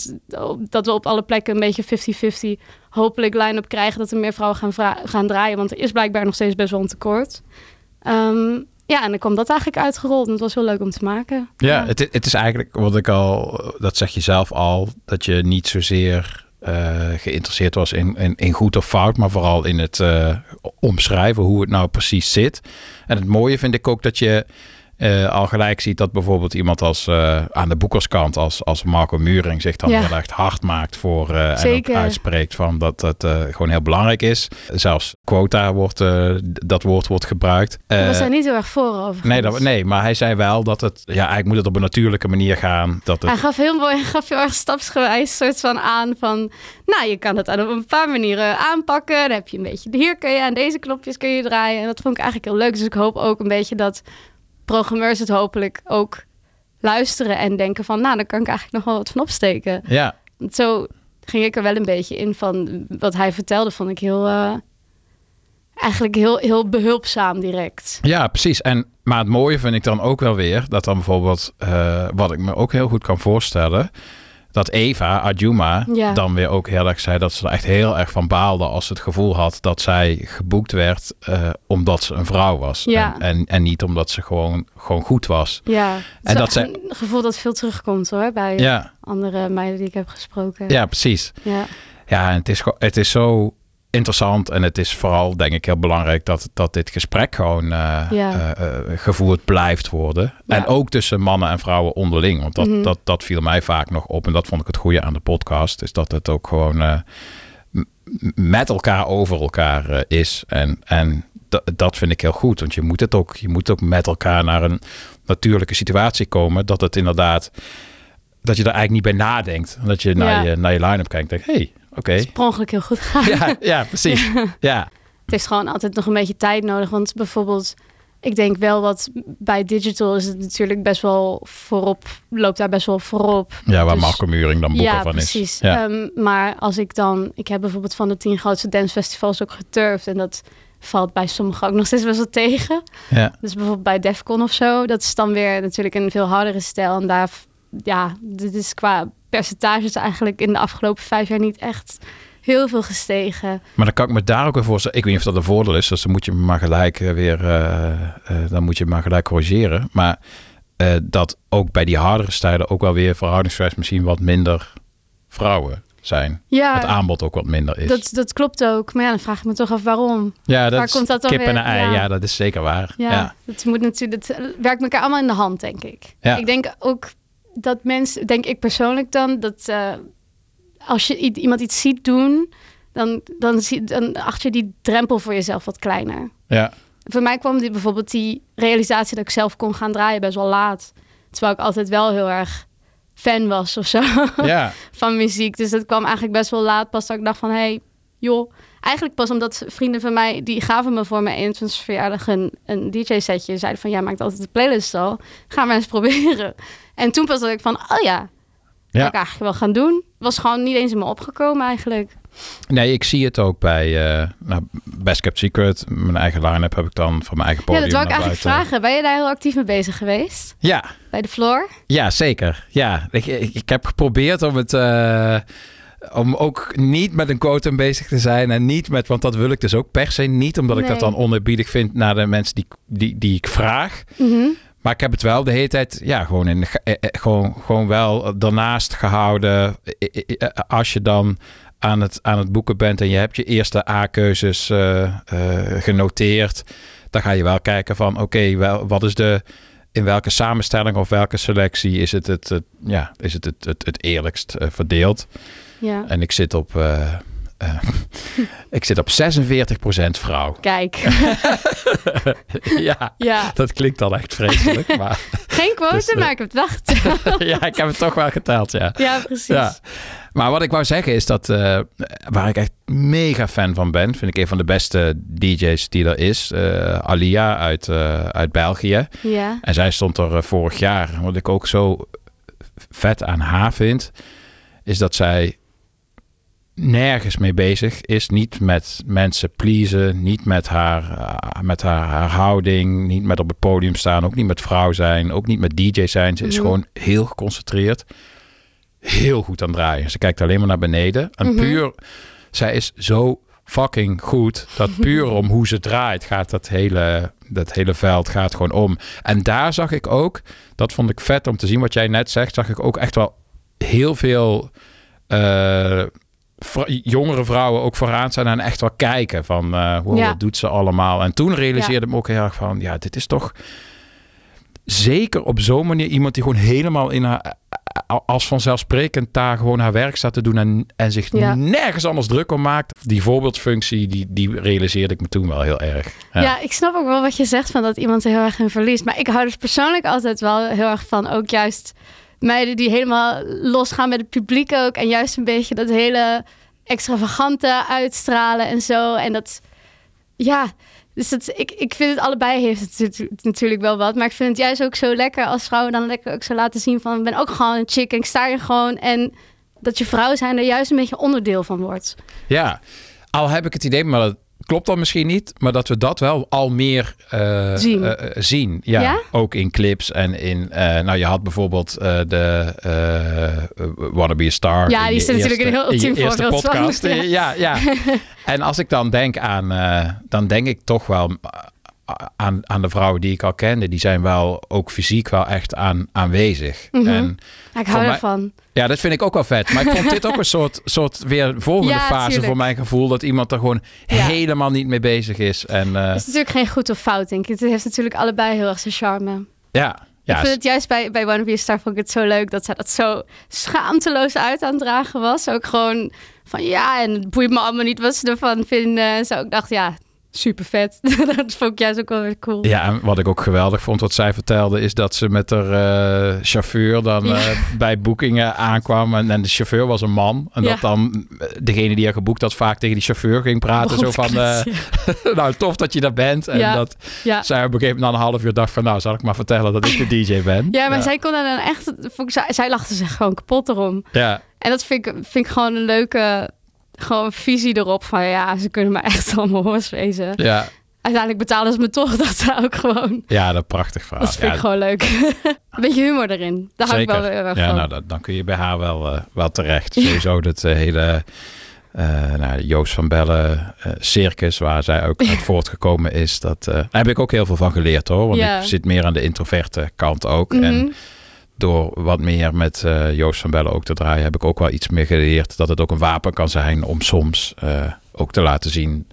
dat we op alle plekken een beetje 50-50 hopelijk line-up krijgen dat er meer vrouwen gaan, gaan draaien, want er is blijkbaar nog steeds best wel een tekort. Ehm, ja, en dan kwam dat eigenlijk uitgerold en het was heel leuk om te maken. Ja, Het, het is eigenlijk wat ik al, dat zeg je zelf al, dat je niet zozeer geïnteresseerd was in, in, in goed of fout, maar vooral in het eh, omschrijven hoe het nou precies zit. En het mooie vind ik ook dat je eh, al gelijk ziet dat bijvoorbeeld iemand als eh, aan de boekerskant, als, als Marco Muring, zich dan Ja. heel erg hard maakt voor eh, en ook uitspreekt van dat het eh, gewoon heel belangrijk is. Zelfs quota wordt, dat woord wordt gebruikt. Eh, hij niet heel erg voor over. Nee, dat, nee, maar hij zei wel dat het, ja, eigenlijk moet het op een natuurlijke manier gaan. Dat Hij het, gaf heel mooi, hij gaf heel erg stapsgewijs soort van aan van, nou, je kan het op een paar manieren aanpakken. Dan heb je een beetje, hier kun je aan deze knopjes kun je draaien. En dat vond ik eigenlijk heel leuk. Dus ik hoop ook een beetje dat programmeurs het hopelijk ook luisteren en denken van, nou, daar kan ik eigenlijk nog wel wat van opsteken. ja, Zo ging ik er wel een beetje in van wat hij vertelde, vond ik heel, eh, eigenlijk heel, heel behulpzaam direct. ja, precies. En, maar het mooie vind ik dan ook wel weer dat dan bijvoorbeeld, eh, wat ik me ook heel goed kan voorstellen, dat Eva Adjuma Ja. dan weer ook heel erg zei dat ze er echt heel erg van baalde als ze het gevoel had dat zij geboekt werd eh, omdat ze een vrouw was. Ja. En, en, en niet omdat ze gewoon, gewoon goed was. Ja, En en dat zij- een gevoel dat veel terugkomt hoor, bij Ja. andere meiden die ik heb gesproken. Ja, precies. Ja. Ja, en het is, het is zo interessant en het is vooral denk ik heel belangrijk dat, dat dit gesprek gewoon eh, Ja. eh, eh, gevoerd blijft worden. Ja. En ook tussen mannen en vrouwen onderling. Want dat, Mhm. dat, dat viel mij vaak nog op en dat vond ik het goede aan de podcast. Is dat het ook gewoon met elkaar over elkaar is. En, en dat, vind ik heel goed. Want je moet het ook, je moet ook met elkaar naar een natuurlijke situatie komen. Dat het inderdaad, dat je er eigenlijk niet bij nadenkt. Dat je naar je, naar je line-up kijkt en denkt, hé, hey, oké. Per ongeluk heel goed gaan. Ja, ja, precies. Ja. Het heeft gewoon altijd nog een beetje tijd nodig. Want bijvoorbeeld, ik denk wel wat bij digital is het natuurlijk best wel voorop, loopt daar best wel voorop. Ja, waar Dus- Marco Muring dan boeker ja, van precies. is. Ja, Ehm, maar als ik dan, ik heb bijvoorbeeld van de tien grootste dancefestivals ook geturfd. En dat valt bij sommigen ook nog steeds best wel tegen. ja. Dus bijvoorbeeld bij Defcon of zo, dat is dan weer natuurlijk een veel hardere stijl. En daar, ja, dit is qua percentages eigenlijk in de afgelopen vijf jaar niet echt heel veel gestegen. Maar dan kan ik me daar ook weer voorstellen. Ik weet niet of dat een voordeel is. Dus dan moet je me maar gelijk eh, weer. eh, eh, dan moet je maar gelijk corrigeren. Maar dat ook bij die hardere stijlen ook wel weer verhoudingsgewijs misschien wat minder vrouwen zijn. Ja. Het aanbod ook wat minder is. Dat, dat klopt ook. Maar ja, dan vraag ik me toch af waarom. ja, dat Waar komt dat dan kip en weer? ei. Ja. Ja. dat is zeker waar. Ja, moet natuurlijk, werkt elkaar allemaal in de hand, denk ik. Ja. Ik denk ook dat mensen, denk ik persoonlijk dan, dat eh, als je iemand iets ziet doen, dan, dan, zie, dan acht je die drempel voor jezelf wat kleiner. Ja. Voor mij kwam die, bijvoorbeeld die realisatie dat ik zelf kon gaan draaien best wel laat. Terwijl ik altijd wel heel erg fan was of zo Ja. van muziek. Dus dat kwam eigenlijk best wel laat pas dat ik dacht van... hé, hey, joh, eigenlijk pas omdat vrienden van mij... die gaven me voor mijn 21 verjaardag een, een DJ-setje. Zeiden van, jij maakt altijd de playlist al. Ga maar eens proberen. En toen pas dat ik van, oh ja, Ja. ik eigenlijk wel gaan doen. was gewoon niet eens in me opgekomen eigenlijk. Nee, ik zie het ook bij eh nou, Best Kept Secret. Mijn eigen line-up heb ik dan van mijn eigen ja, podium dat wou ik eigenlijk buiten. vragen. Ben je daar heel actief mee bezig geweest? Ja, Bij de floor? Ja, zeker. Ja, ik, ik, ik heb geprobeerd om het. eh, om ook niet met een quotum bezig te zijn en niet met, want dat wil ik dus ook per se niet, omdat ik dat dan oneerbiedig vind naar de mensen die, die, die ik vraag. Mhm. Maar ik heb het wel de hele tijd, ja, gewoon, in, eh, eh, gewoon, gewoon wel daarnaast gehouden. Eh, Als je dan aan het, aan het boeken bent en je hebt je eerste A-keuzes genoteerd, dan ga je wel kijken van, oké, wel, wat is de, in welke samenstelling of welke selectie is het het, het, ja, is het, het, het, het eerlijkst verdeeld? Ja. En ik zit op, eh, ik zit op 46% vrouw. Kijk. ja, Ja. dat klinkt dan echt vreselijk, maar... Geen quote, Dus, eh, maar ik heb het wel geteld. ja, ik heb het toch wel geteld, ja. Ja, precies. Ja. Maar wat ik wou zeggen is dat, eh, waar ik echt mega fan van ben, vind ik een van de beste DJ's die er is, eh, Alia uit, uit België. Ja. En zij stond er vorig jaar. Wat ik ook zo vet aan haar vind, is dat zij nergens mee bezig is. Niet met mensen pleasen, niet met haar, eh, met haar, haar houding, niet met op het podium staan, ook niet met vrouw zijn, ook niet met DJ zijn. Ze is Mhm. gewoon heel geconcentreerd, heel goed aan het draaien. Ze kijkt alleen maar naar beneden. En Mhm. puur, zij is zo fucking goed dat puur om hoe ze draait gaat dat hele, dat hele veld gaat gewoon om. En daar zag ik ook, dat vond ik vet om te zien wat jij net zegt, zag ik ook echt wel heel veel eh, jongere vrouwen ook vooraan staan en echt wel kijken van eh wow, Ja. wat doet ze allemaal. En toen realiseerde ik me ook heel erg van ja, dit is toch zeker op zo'n manier iemand die gewoon helemaal in haar als vanzelfsprekend daar gewoon haar werk staat te doen en, en zich Ja. nergens anders druk om maakt. Die voorbeeldfunctie, die, die realiseerde ik me toen wel heel erg. Ja. ik snap ook wel wat je zegt van dat iemand er heel erg in verliest. Maar ik hou dus persoonlijk altijd wel heel erg van ook juist meiden die helemaal losgaan met het publiek ook. En juist een beetje dat hele extravagante uitstralen en zo. En dat, ja, dus dat, ik, ik vind het allebei heeft het natu- natuurlijk wel wat. Maar ik vind het juist ook zo lekker als vrouwen dan lekker ook zo laten zien van... ik ben ook gewoon een chick en ik sta hier gewoon. En dat je vrouw zijn er juist een beetje onderdeel van wordt. Ja, al heb ik het idee, maar klopt dan misschien niet, maar dat we dat wel al meer eh, Zien. eh, eh, zien. Ja, Ja? ook in clips en in, nou je had bijvoorbeeld de Wanna Be a Star. Ja, die is natuurlijk een heel ultiem eerste van. podcast. Ja, ja. en als ik dan denk aan, dan denk ik toch wel aan, aan de vrouwen die ik al kende, die zijn wel ook fysiek wel echt aan, aanwezig. Mhm. En Ja, ik hou ervan. ja, dat vind ik ook wel vet. Maar ik vond dit ook een soort, soort weer volgende Ja, fase tuurlijk. voor mijn gevoel. Dat iemand er gewoon helemaal niet mee bezig is. En eh, Het is natuurlijk geen goed of fout, denk ik. Het heeft natuurlijk allebei heel erg zijn charme. ja, ja, ik vind het juist bij, bij One a Star vond ik het zo leuk dat zij dat zo schaamteloos uit aan het dragen was. Ook gewoon van ja, en het boeit me allemaal niet wat ze ervan vinden. En zo, ik dacht ja, super vet. dat vond ik juist ook wel weer cool. ja, en wat ik ook geweldig vond, wat zij vertelde, is dat ze met haar eh, chauffeur dan Ja. eh, bij boekingen aankwam. En, en de chauffeur was een man. En Ja. dat dan eh, degene die haar geboekt had vaak tegen die chauffeur ging praten. Zo van, nou tof dat je daar bent. En Ja. dat Ja. zij op een gegeven moment na een half uur dacht van, nou zal ik maar vertellen dat ik de DJ ben. Ja, maar zij kon dan echt, vond ik, zij, zij lachte zich gewoon kapot erom. Ja, En dat vind ik, vind ik gewoon een leuke gewoon visie erop van ja, ze kunnen me echt allemaal hoors wezen. ja. Uiteindelijk betalen ze me toch, dat ze ook gewoon. Ja, dat prachtig verhaal. Dat vind Ja, ik gewoon leuk. een beetje humor erin. Daar hou ik wel heel erg ja, van. nou, dat, dan kun je bij haar wel, eh, wel terecht. Sowieso dat eh, hele eh, nou, Joost van Bellen, eh, Circus, waar zij ook uit voortgekomen is. Dat, eh, daar heb ik ook heel veel van geleerd hoor. Want Ja. ik zit meer aan de introverte kant ook. Mhm. En door wat meer met eh, Joost van Bellen ook te draaien, heb ik ook wel iets meer geleerd. Dat het ook een wapen kan zijn om soms eh, ook te laten zien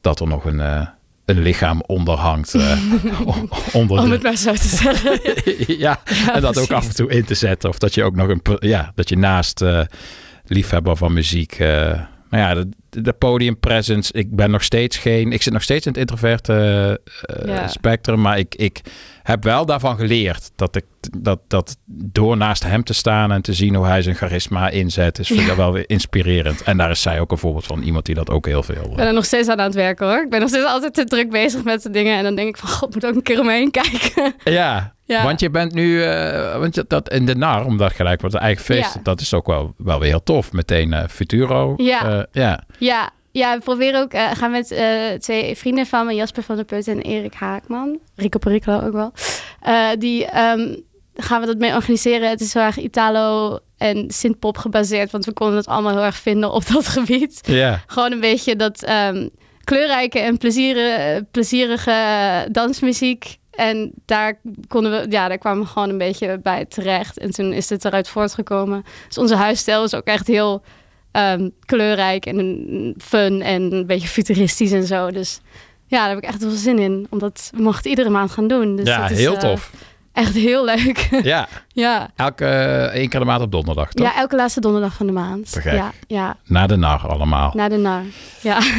dat er nog een, eh, een lichaam onder hangt. onder Om de- het maar zo te zeggen. ja, en dat ook af en toe in te zetten. Of dat je ook nog een, ja, dat je naast liefhebber van muziek, nou ja, de, de podium presence. Ik ben nog steeds geen, ik zit nog steeds in het introverte Ja. spectrum, maar ik, ik heb wel daarvan geleerd dat ik dat, dat door naast hem te staan en te zien hoe hij zijn charisma inzet, is vind ik Ja. wel weer inspirerend. En daar is zij ook een voorbeeld van iemand die dat ook heel veel. Ik ben er nog steeds aan aan het werken hoor. Ik ben nog steeds altijd te druk bezig met de dingen. En dan denk ik van, god, moet ook een keer om me heen kijken. Ja, Ja. want je bent nu, eh, want je- dat in de nar, omdat gelijk wordt eigen feest, Ja. dat is ook wel, wel weer heel tof. Meteen eh, Futuro. Ja. Eh, ja. Ja, ja, we proberen ook, eh gaan met eh, twee vrienden van me, Jasper van der Put en Erik Haakman. Rico Pericolo ook wel. Eh, die ehm, gaan we dat mee organiseren. Het is heel erg Italo en synthpop gebaseerd, want we konden het allemaal heel erg vinden op dat gebied. Ja. Gewoon een beetje dat ehm, kleurrijke en plezierige, plezierige dansmuziek. En daar konden we, ja, daar kwamen we gewoon een beetje bij terecht. En toen is het eruit voortgekomen. Dus onze huisstijl is ook echt heel ehm, kleurrijk en fun en een beetje futuristisch en zo. Dus ja, daar heb ik echt veel zin in. Omdat we mochten iedere maand gaan doen. Dus Ja, dat is, heel eh, tof. Echt heel leuk. Ja. ja. Elke eh, één keer de maand op donderdag, toch? ja, elke laatste donderdag van de maand. Gek. Ja, ja, Na de nar allemaal. naar de nar. Ja.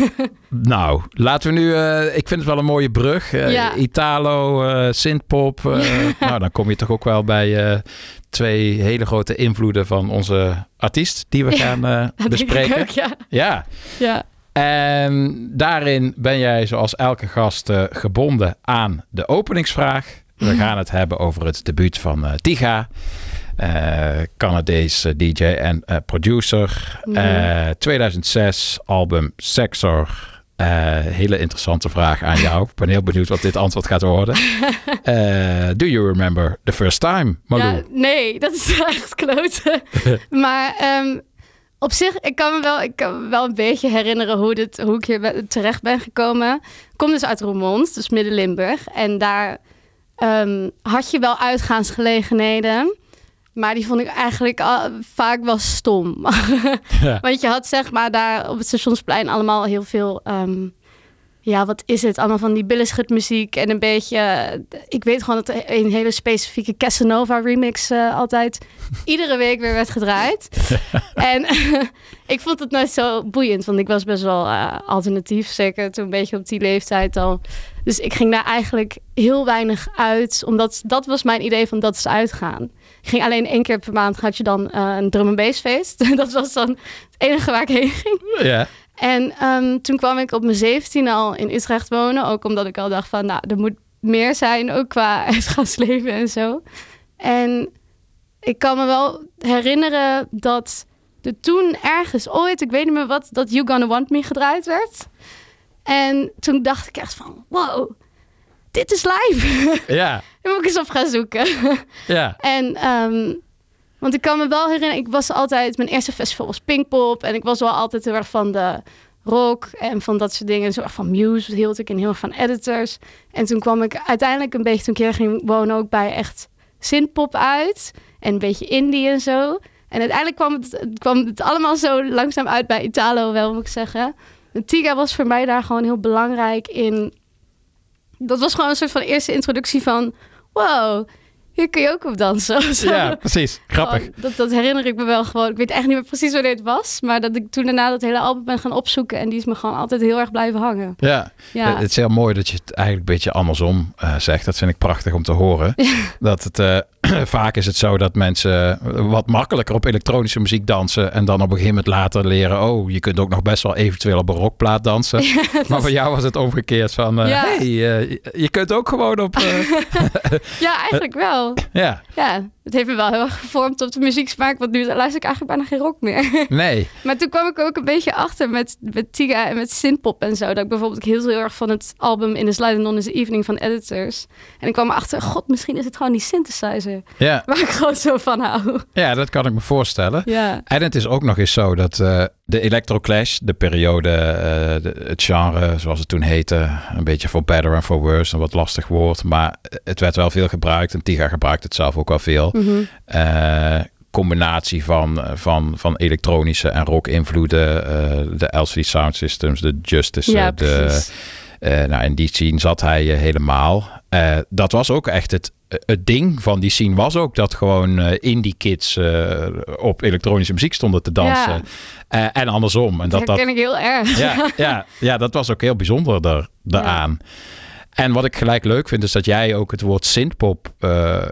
Nou, laten we nu, eh, ik vind het wel een mooie brug. Eh, Ja. Italo, synthpop. nou, dan kom je toch ook wel bij twee hele grote invloeden van onze artiest die we gaan bespreken. ook, ja. ja. ja. En daarin ben jij zoals elke gast gebonden aan de openingsvraag. We gaan het hebben over het debuut van eh, Tiga. eh Canadese DJ en eh, producer. Mhm. Eh, 2006 album Sexor. Eh, hele interessante vraag aan jou. Ik ben heel benieuwd wat dit antwoord gaat worden. Eh, do you remember the first time, Malou? Ja, nee, dat is echt kloten. maar ehm, op zich, ik kan me wel, ik kan me wel een beetje herinneren hoe, dit, hoe ik hier terecht ben gekomen. Ik kom dus uit Roermond, dus Midden-Limburg. En daar ehm, had je wel uitgaansgelegenheden. Maar die vond ik eigenlijk al- vaak wel stom. Ja. Want je had zeg maar daar op het stationsplein allemaal heel veel... ehm, ja, wat is het? Allemaal van die billenschutmuziek en een beetje... eh, Ik weet gewoon dat een hele specifieke Casanova remix eh, altijd iedere week weer werd gedraaid. en ik vond het nooit zo boeiend, want ik was best wel eh, alternatief. Zeker toen een beetje op die leeftijd al. Dus ik ging daar eigenlijk heel weinig uit, omdat dat was mijn idee van dat is uitgaan. Ik ging alleen één keer per maand had je dan een drum and bass feest. dat was dan het enige waar ik heen ging. Ja. En ehm, toen kwam ik op mijn 17 al in Utrecht wonen. Ook omdat ik al dacht van, nou, er moet meer zijn, ook qua uitgaansleven en zo. En ik kan me wel herinneren dat er toen ergens ooit, ik weet niet meer wat, dat You Gonna Want Me gedraaid werd. En toen dacht ik echt van, wow, dit is live. Ja, Daar moet ik eens op gaan zoeken. ja. En, ehm, want ik kan me wel herinneren, ik was altijd, mijn eerste festival was Pinkpop. En ik was wel altijd heel erg van de rock en van dat soort dingen. Zo erg van Muse hield ik en heel erg van editors. En toen kwam ik uiteindelijk een beetje, toen ik hier ging wonen, ook bij echt synthpop uit. En een beetje indie en zo. En uiteindelijk kwam het, kwam het allemaal zo langzaam uit bij Italo wel, moet ik zeggen. Tiga was voor mij daar gewoon heel belangrijk in dat was gewoon een soort van eerste introductie van... wow, hier kun je ook op dansen. Ja, precies. Grappig. Dat, dat herinner ik me wel gewoon. Ik weet echt niet meer precies wanneer het was. Maar dat ik toen daarna dat hele album ben gaan opzoeken. En die is me gewoon altijd heel erg blijven hangen. Ja. Ja. Het is heel mooi dat je het eigenlijk een beetje andersom eh, zegt. Dat vind ik prachtig om te horen. Dat het, eh, vaak is het zo dat mensen eh, wat makkelijker op elektronische muziek dansen. En dan op een gegeven moment later leren... oh, je kunt ook nog best wel eventueel op een rockplaat dansen. Ja, maar voor jou was het omgekeerd van... eh, Ja. hey, eh, je- kunt ook gewoon op... Ja, eigenlijk wel. ja, Ja, het heeft me wel heel erg gevormd op de muzieksmaak. Want nu luister ik eigenlijk bijna geen rock meer. nee. Maar toen kwam ik ook een beetje achter met, met Tiga en met synthpop en zo. Dat ik bijvoorbeeld ik hield heel erg van het album In the Slide and On is the Evening van Editors. En ik kwam erachter, god, misschien is het gewoon die synthesizer. Woorden. Ja. Waar ik gewoon zo van hou. Ja, dat kan ik me voorstellen. Ja. En het is ook nog eens zo dat eh, de Electroclash, de periode, eh, de- het genre zoals het toen heette, een beetje voor better en for worse, een wat lastig woord, maar het werd wel veel gebruikt en Tiga gebruikt het zelf ook wel veel. Mhm. Eh, combinatie van, van, van elektronische en rock invloeden, eh, de LCD Sound Systems, de Justice, Ja, eh, de, precies. eh, nou, in die scene zat hij eh, helemaal. Eh, dat was ook echt het, het ding van die scene was ook dat gewoon eh, indie kids eh, op elektronische muziek stonden te dansen. Ja. En andersom. En Dat dat, dat, ik heel erg. ja, ja, ja, dat was ook heel bijzonder daar, daaraan. En wat ik gelijk leuk vind, is dat jij ook het woord synthpop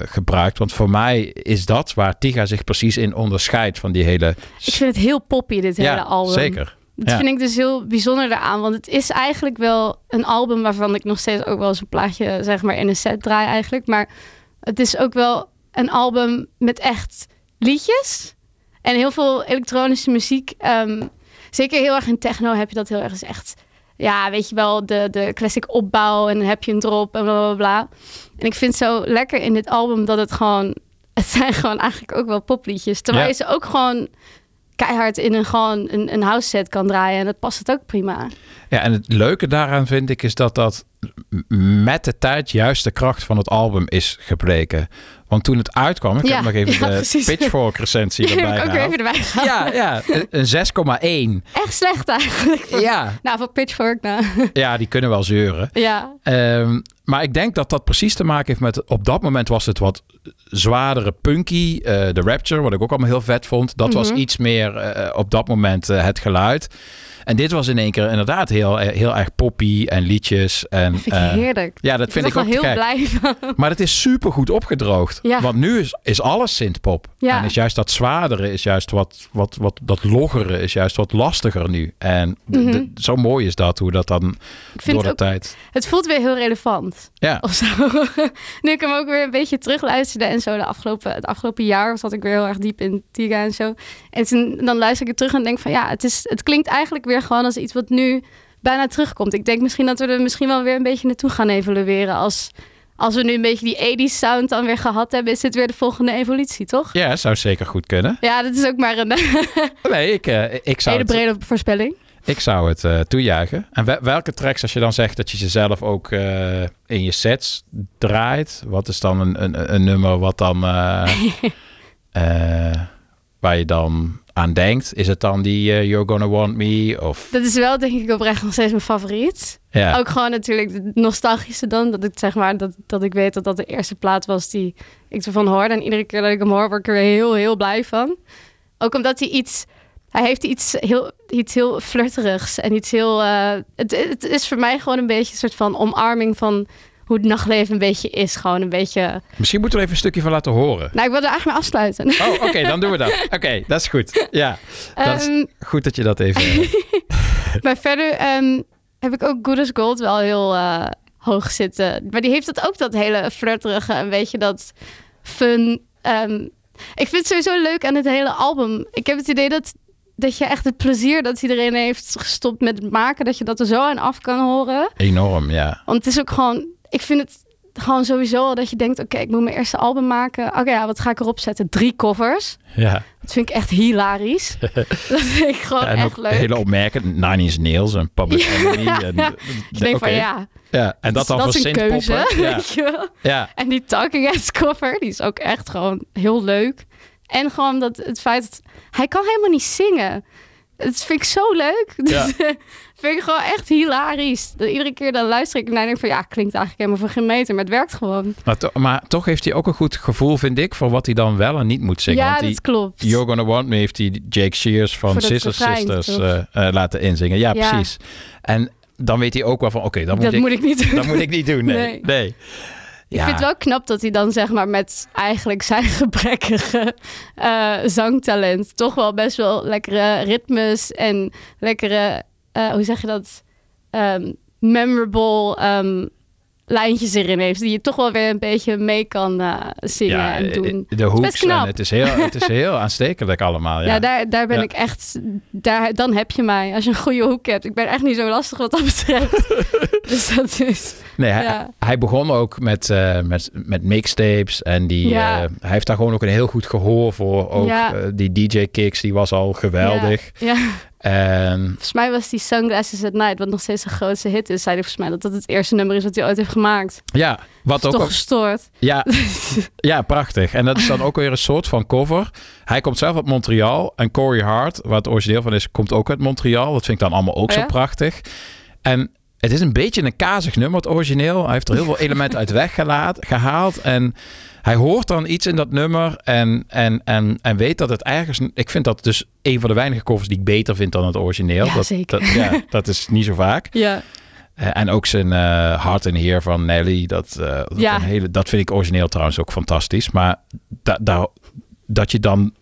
gebruikt. Want voor mij is dat waar Tiga zich precies in onderscheidt van die hele... Ik vind het heel poppy, dit Ja, hele album. zeker. Dat Ja. vind ik dus heel bijzonder eraan. Want het is eigenlijk wel een album waarvan ik nog steeds ook wel eens een plaatje zeg maar, in een set draai eigenlijk. Maar het is ook wel een album met echt liedjes. En heel veel elektronische muziek. Ehm, zeker heel erg in techno heb je dat heel erg. echt, ja, weet je wel, de, de classic opbouw. En dan heb je een drop en bla bla bla. En ik vind zo lekker in dit album dat het gewoon... Het zijn gewoon eigenlijk ook wel popliedjes. Terwijl Ja. je ze ook gewoon keihard in een, gewoon een, een house set kan draaien. En dat past het ook prima. Ja, en het leuke daaraan vind ik is dat dat met de tijd juist de kracht van het album is gebleken. Want toen het uitkwam, ik Ja, heb nog even ja, de precies. Pitchfork recensie erbij ik ook weer gehaald. even erbij gehaald. Ja, ja, een 6,1. Echt slecht eigenlijk. Ja. Nou, voor Pitchfork nou. Ja, die kunnen wel zeuren. ja. Ehm, maar ik denk dat dat precies te maken heeft met... Op dat moment was het wat zwaardere punky. eh, de Rapture, wat ik ook allemaal heel vet vond. Dat was Mhm. iets meer eh, op dat moment eh, het geluid. En dit was in één keer inderdaad heel, eh, heel erg poppy en liedjes. En, vind ik eh, heerlijk. Ja, dat Ik vind ik ook heel blij van. Maar het is super goed opgedroogd. Ja. Want nu is, is alles synthpop. Ja. En is juist dat zwaardere, is juist wat, wat, wat dat loggere, is juist wat lastiger nu. En Mhm. zo mooi is dat, hoe dat dan door de ook- tijd... Het voelt weer heel relevant. Ja. Of zo. nu ik hem ook weer een beetje terugluisterde en zo de afgelopen, het afgelopen jaar zat ik weer heel erg diep in Tiga en zo. En toen, dan luister ik het terug en denk van ja, het, is, het klinkt eigenlijk weer gewoon als iets wat nu bijna terugkomt. Ik denk misschien dat we er misschien wel weer een beetje naartoe gaan evolueren. Als, als we nu een beetje die 80s sound dan weer gehad hebben, is dit weer de volgende evolutie, toch? Ja, zou zeker goed kunnen. Ja, dat is ook maar een Nee, ik, eh, ik zou hele het, brede voorspelling. ik zou het eh, toejuichen. En wel- welke tracks, als je dan zegt dat je ze zelf ook eh, in je sets draait, wat is dan een, een, een nummer wat dan, waar je dan aan denkt? Is het dan die eh, You're Gonna Want Me? Of, Dat is wel denk ik oprecht nog steeds mijn favoriet. Ja. Ook gewoon natuurlijk de nostalgische dan. Dat ik zeg maar dat, dat ik weet dat dat de eerste plaat was die ik ervan hoorde. En iedere keer dat ik hem hoor, word ik er heel, heel blij van. Ook omdat hij iets... Hij heeft iets heel, iets heel flirterigs en iets heel... eh, het, het is voor mij gewoon een beetje een soort van omarming van hoe het nachtleven een beetje is. Gewoon een beetje... misschien moeten we er even een stukje van laten horen. Nou, ik wil er eigenlijk mee afsluiten. Oh, oké, dan doen we dat. Oké, dat is goed. Ja, dat is Ehm, goed dat je dat even... Maar verder ehm, heb ik ook Good as Gold wel heel eh, hoog zitten. Maar die heeft dat ook, dat hele flirterige, een beetje dat fun. ehm. ik vind het sowieso leuk aan het hele album. Ik heb het idee dat, dat je echt het plezier dat iedereen heeft gestopt met het maken, dat je dat er zo aan af kan horen. Enorm, ja. Want het is ook gewoon, ik vind het gewoon sowieso al dat je denkt, oké, ik moet mijn eerste album maken. Oké, ja, wat ga ik erop zetten? Drie covers. Ja. Dat vind ik echt hilarisch. dat vind ik gewoon en Oh, echt leuk. hele opmerkend. Nine Inch Nails en Public Enemy. En, Ik denk van ja. Ja, en dat dan dat voor is een keuze. synthpoppen. Ja. Weet je wel? Ja. En die Talking Heads cover, die is ook echt gewoon heel leuk. En gewoon dat het feit dat hij kan helemaal niet zingen. Dat vind ik zo leuk. Ja. Dat vind ik gewoon echt hilarisch. Dat iedere keer dan luister ik naar en denk van ja, klinkt eigenlijk helemaal voor geen meter, maar het werkt gewoon. Maar, to- maar toch heeft hij ook een goed gevoel, vind ik, voor wat hij dan wel en niet moet zingen. Ja, Want die dat klopt. You're Gonna Want Me heeft hij Jake Shears van Voor refrein, Sisters toch? eh, eh, laten inzingen. Ja, Ja. precies. En dan weet hij ook wel van, oké, dat, moet Dat ik, moet ik niet doen. Dat moet ik niet doen, nee. Nee. nee. Ik vind het wel knap dat hij dan zeg maar met eigenlijk zijn gebrekkige eh, zangtalent toch wel best wel lekkere ritmes en lekkere, eh, hoe zeg je dat, Ehm, memorable ehm, lijntjes erin heeft. Die je toch wel weer een beetje mee kan eh, zingen Ja, en doen. de Het is en knap. het is heel, het is heel aanstekelijk allemaal. Ja, Ja, daar, daar ben Ja. ik echt. Daar, dan heb je mij. Als je een goede hoek hebt. Ik ben echt niet zo lastig wat dat betreft. Dus dat is... Nee, hij, begon ook met, eh, met, met mixtapes. En die, eh, hij heeft daar gewoon ook een heel goed gehoor voor. Ook eh, die DJ-kicks, die was al geweldig. Ja. En Volgens mij was die Sunglasses at Night, wat nog steeds een grootste hit is, zei hij volgens mij dat dat het eerste nummer is wat hij ooit heeft gemaakt. ja, wat ook... toch gestoord. Ja, ja, prachtig. En dat is dan ook weer een soort van cover. Hij komt zelf uit Montreal. En Corey Hart, waar het origineel van is, komt ook uit Montreal. Dat vind ik dan allemaal ook Oh zo ja? prachtig. En het is een beetje een kazig nummer, het origineel. Hij heeft er heel veel elementen uit weggelaat, gehaald. En hij hoort dan iets in dat nummer en, en, en, en weet dat het ergens... Ik vind dat dus een van de weinige covers die ik beter vind dan het origineel. Ja, dat, zeker. Dat, ja, dat is niet zo vaak. Ja. Eh, en ook zijn eh Heart in Here van Nelly. Dat, eh, dat, Ja. een hele, dat vind ik origineel trouwens ook fantastisch. Maar da, da- dat je dan...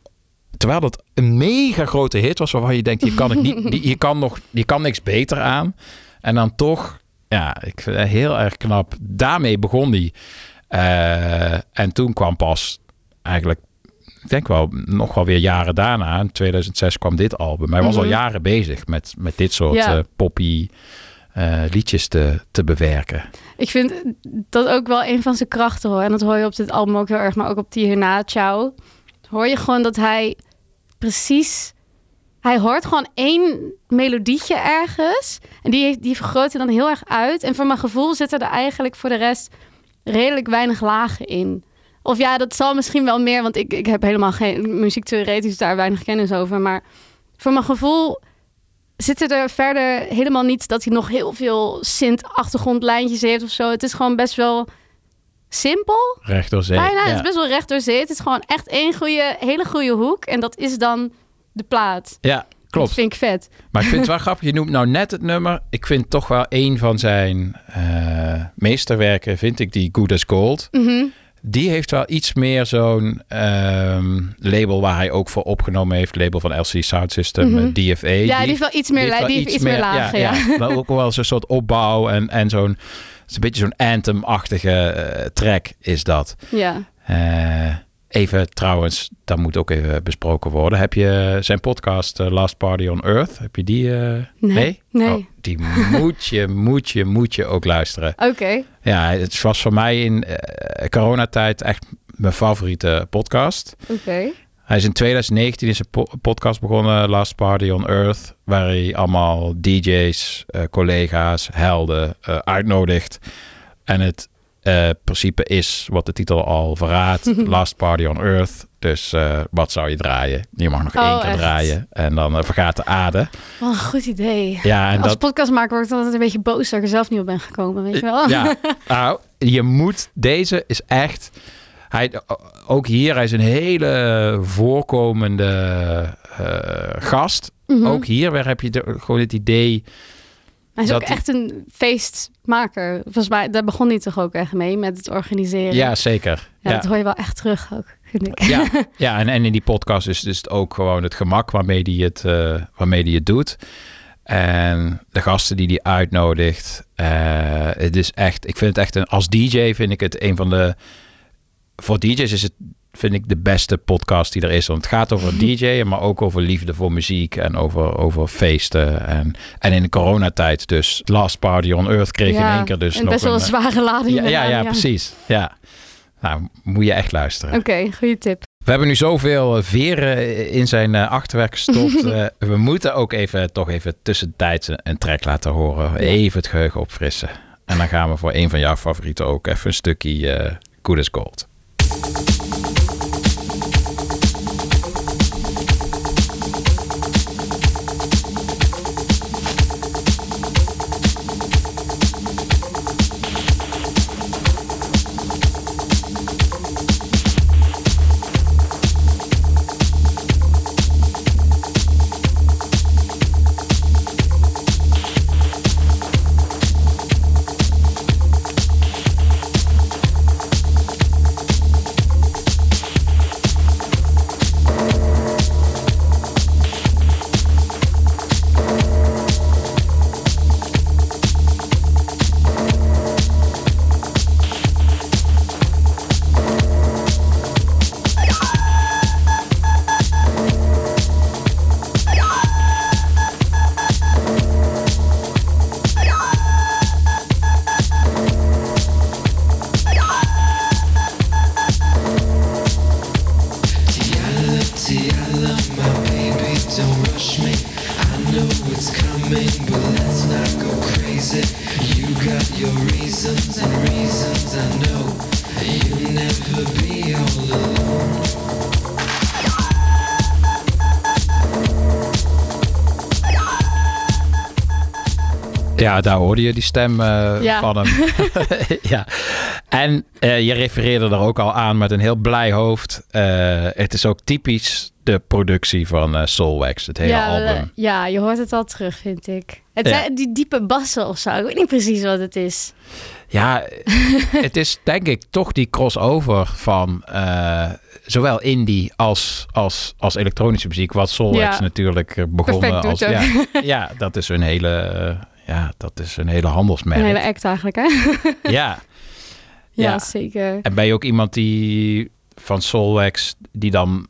Terwijl dat een mega grote hit was... waarvan je denkt, je kan, het niet, je kan, nog, je kan niks beter aan. En dan toch... Ja, ik vind het heel erg knap. Daarmee begon hij. Eh, en toen kwam pas eigenlijk... Ik denk wel nog wel weer jaren daarna. In 2006 kwam dit album. Hij was al Mhm. jaren bezig met, met dit soort Ja. eh, poppy eh, liedjes te, te bewerken. Ik vind dat ook wel een van zijn krachten hoor. En dat hoor je op dit album ook heel erg, maar ook op die hierna, Ciao. Hoor je gewoon dat hij precies... Hij hoort gewoon één melodietje ergens. En die, heeft, die vergroot hij dan heel erg uit. En voor mijn gevoel zitten er eigenlijk voor de rest redelijk weinig lagen in. Of ja, dat zal misschien wel meer, want ik, ik heb helemaal geen muziektheoretisch daar weinig kennis over. Maar voor mijn gevoel zitten er verder helemaal niet dat hij nog heel veel Sint-achtergrondlijntjes heeft of zo. Het is gewoon best wel simpel. Recht door zee. Bijna, het ja. is best wel recht door zee. Het is gewoon echt één goede, hele goede hoek. En dat is dan de plaat. ja, klopt. Dat vind ik vet. Maar ik vind het wel grappig. Je noemt nou net het nummer. Ik vind toch wel een van zijn eh, meesterwerken, vind ik die Good as Gold. Mhm. Die heeft wel iets meer zo'n ehm, label waar hij ook voor opgenomen heeft. Label van LC Sound System, Mhm. eh, DFA. Ja, die heeft wel iets meer die heeft iets meer lagen, ja. Maar ook wel zo'n soort opbouw en, en zo'n... Een beetje zo'n anthem-achtige eh, track is dat. Ja. Even trouwens, dat moet ook even besproken worden. Heb je zijn podcast eh, Last Party on Earth? Heb je die? eh, Nee. Nee. Oh, die moet je, moet je, moet je ook luisteren. Oké. Ja, het was voor mij in eh, coronatijd echt mijn favoriete podcast. Oké. Hij is in 2019 in zijn po- podcast begonnen, Last Party on Earth, waar hij allemaal DJ's, collega's, helden uitnodigt. En het eh, principe is, wat de titel al verraadt, Last Party on Earth. Dus eh, wat zou je draaien? Je mag nog Oh, één keer echt? draaien en dan eh, vergaat de aarde. Wat een goed idee. Ja, en Als dat, podcastmaker word ik altijd een beetje boos dat ik er zelf niet op ben gekomen, weet je wel? Ja, nou, je moet. Deze is echt. Hij, ook hier, hij is een hele voorkomende gast. Mhm. Ook hier weer heb je de, gewoon het idee. Hij is dat ook echt een feestmaker. Volgens mij, daar begon hij toch ook echt mee met het organiseren. Ja, zeker. Ja, Ja, dat hoor je wel echt terug ook, vind ik. ja, ja en, en in die podcast is dus het ook gewoon het gemak waarmee hij het, eh, waarmee die het doet. En de gasten die hij uitnodigt. eh, het is echt, ik vind het echt een, als DJ vind ik het een van de, voor DJ's is het, vind ik de beste podcast die er is. Want het gaat over DJ'en, maar ook over liefde voor muziek en over, over feesten. En, en in de coronatijd dus Last Party on Earth kreeg in één keer dus en nog best wel een zware lading. ja, ja, precies. Ja. Nou, moet je echt luisteren. Oké, goede tip. We hebben nu zoveel eh, veren in zijn eh, achterwerk gestopt. Eh, we moeten ook even, toch even tussentijds een, track laten horen. Even het geheugen opfrissen. En dan gaan we voor een van jouw favorieten ook even een stukje eh Good as Gold. Ja, daar hoorde je die stem eh, Ja. van hem. ja. En eh, je refereerde er ook al aan met een heel blij hoofd. Eh, het is ook typisch de productie van Soulwax, het hele ja, album. ja, je hoort het al terug, vind ik. Het Ja. zijn die diepe bassen of zo. Ik weet niet precies wat het is. Ja, het is denk ik toch die crossover van zowel indie als, als, als elektronische muziek. Wat Soulwax Ja. natuurlijk begonnen Perfect als... Ja, ja, dat is een hele, ja, dat is een hele handelsmerk. Een hele act eigenlijk, hè? Ja. ja, Ja. zeker. En ben je ook iemand die van Soulwax, die dan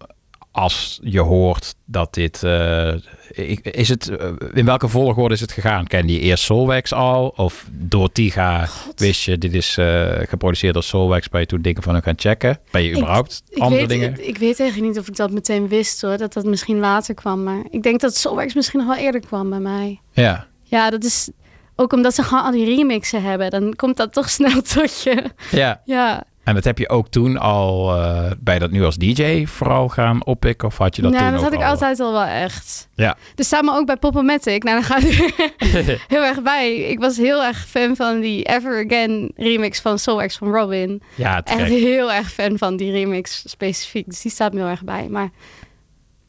als je hoort dat dit... eh, ik- is het, eh, in welke volgorde is het gegaan? Kende je eerst Soulwax al? Of door Tiga wist je, dit is eh, geproduceerd door Soulwax, ben je toen dingen van hem gaan checken? Ben je überhaupt ik andere weet, dingen? Ik weet eigenlijk niet of ik dat meteen wist hoor. Dat dat misschien later kwam. Maar ik denk dat Soulwax misschien nog wel eerder kwam bij mij. Ja. Ja, dat is ook omdat ze gewoon al die remixen hebben. Dan komt dat toch snel tot je. Ja. Ja. En dat heb je ook toen al, eh bij dat nu als DJ vooral gaan oppikken? Of had je dat nou, toen dat ook had ik al? altijd al wel echt. Ja. Dus samen ook bij Popomatic. Nou, dan gaat er heel erg bij. Ik was heel erg fan van die Ever Again remix van Soulwax van Robin. Ja, Echt heel erg fan van die remix specifiek. Dus die staat me heel erg bij. Maar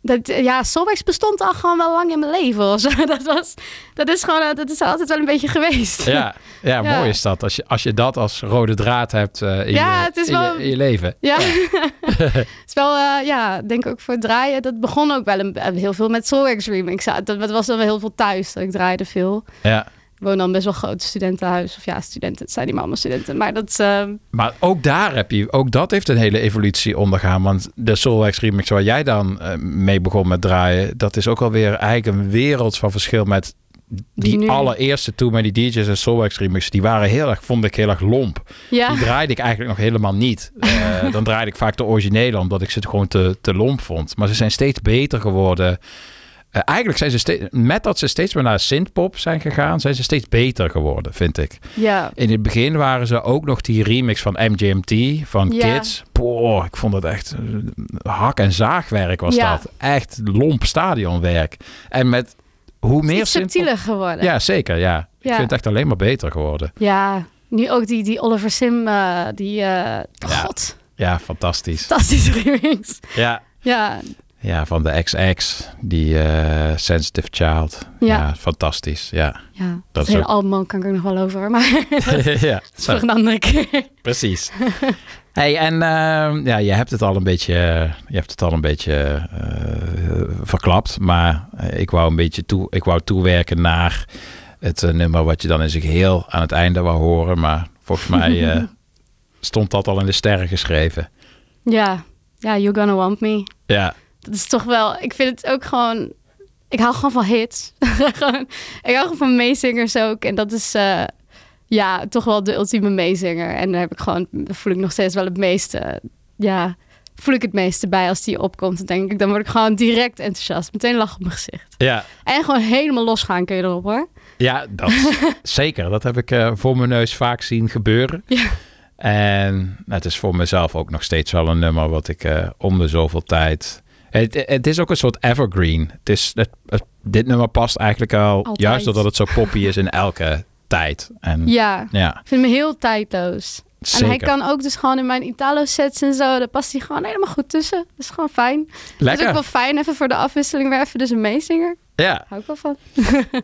dat, ja, Soulwax bestond al gewoon wel lang in mijn leven. Dat, was, dat is gewoon, dat is altijd wel een beetje geweest. Ja, ja, Ja. mooi is dat. Als je, als je dat als rode draad hebt eh, in, Ja, je, het is in, wel- je, in je leven. Ja, het is wel, eh, ja, denk ook voor het draaien. Dat begon ook wel een, eh, heel veel met Soulwax remix. Ja, Dat, dat was dan wel heel veel thuis. Dat ik draaide veel. Ja. Ik woon dan best wel groot studentenhuis. Of ja, studenten. Het zijn niet allemaal studenten. Maar dat eh, Maar ook daar heb je, ook dat heeft een hele evolutie ondergaan. Want de Soulwax remix waar jij dan eh, mee begon met draaien, dat is ook alweer eigenlijk een wereld van verschil met die allereerste toen met die DJ's en Soulwax remix. Die waren heel erg, vond ik heel erg lomp. Ja. Die draaide ik eigenlijk nog helemaal niet. Eh, dan draaide ik vaak de originele, omdat ik ze gewoon te, te lomp vond. Maar ze zijn steeds beter geworden. Eh, eigenlijk zijn ze steeds, met dat ze steeds meer naar synthpop zijn gegaan, zijn ze steeds beter geworden, vind ik. ja. In het begin waren ze ook nog die remix van MGMT, van Ja. Kids. Boah, ik vond het echt eh, hak- en zaagwerk was Ja. dat. Echt lomp stadionwerk. En met hoe meer Iets subtieler geworden. Ja, zeker, ja. Ik Ja. vind het echt alleen maar beter geworden. Ja, nu ook die, die Oliver Sim, eh, die... eh, God, Ja, fantastisch. fantastische remix. Ja. Ja, Ja, van de XX, die eh, Sensitive Child. Ja. Ja. fantastisch. Ja, ja. Dat, Dat is hele ook- album kan ik er nog wel over. Maar dat is ja, voor een andere keer. precies. Hey, en ehm, ja, je hebt het al een beetje, je hebt het al een beetje eh, verklapt, maar eh, ik wou een beetje toe, ik wou toewerken naar het nummer wat je dan in zijn geheel aan het einde wou horen, maar volgens mij stond dat al in de sterren geschreven. Ja, ja, You're Gonna Want Me. Ja, Dat is toch wel... Ik vind het ook gewoon... Ik hou gewoon van hits. gewoon, ik hou gewoon van meezingers ook. En dat is... eh, ja, toch wel de ultieme meezinger. En daar heb ik gewoon... voel ik nog steeds wel het meeste... Ja, voel ik het meeste bij als die opkomt. Dan denk ik, dan word ik gewoon direct enthousiast. Meteen lach op mijn gezicht. ja. En gewoon helemaal losgaan kun je erop, hoor. Ja, dat, zeker. Dat heb ik eh, voor mijn neus vaak zien gebeuren. Ja. En nou, het is voor mezelf ook nog steeds wel een nummer wat ik eh, om de zoveel tijd... Het, het is ook een soort evergreen. Het is, het, het- dit nummer past eigenlijk al, Altijd. juist doordat het zo poppy is in elke tijd. En, Ja, ja, ik vind hem heel tijdloos. En hij Zeker. kan ook dus gewoon in mijn Italo-sets en zo, daar past hij gewoon helemaal goed tussen. Dat is gewoon fijn. Dat is Lekker. ook wel fijn, even voor de afwisseling weer even dus een meezinger. ja. Hou ik wel van.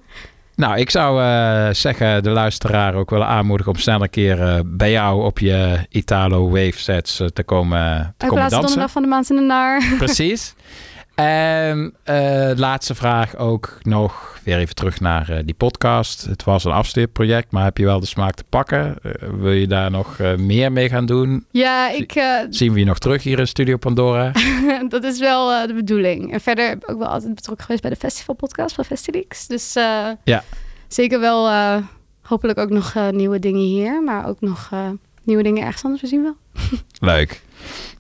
Nou, ik zou eh, zeggen, de luisteraar ook willen aanmoedigen om snel een keer eh, bij jou op je Italo Wave sets eh, te komen, te komen dansen. donderdag van de maand in de naar. Precies. En eh, laatste vraag ook nog weer even terug naar eh, die podcast. Het was een afstudeerproject, maar heb je wel de smaak te pakken? Eh, wil je daar nog meer mee gaan doen? Ja, ik, Zien we je nog terug hier in Studio Pandora? dat is wel de bedoeling. En verder heb ik ook wel altijd betrokken geweest bij de festivalpodcast van Festilix. Dus Ja. zeker wel hopelijk ook nog nieuwe dingen hier. Maar ook nog nieuwe dingen ergens anders. We zien wel. Leuk.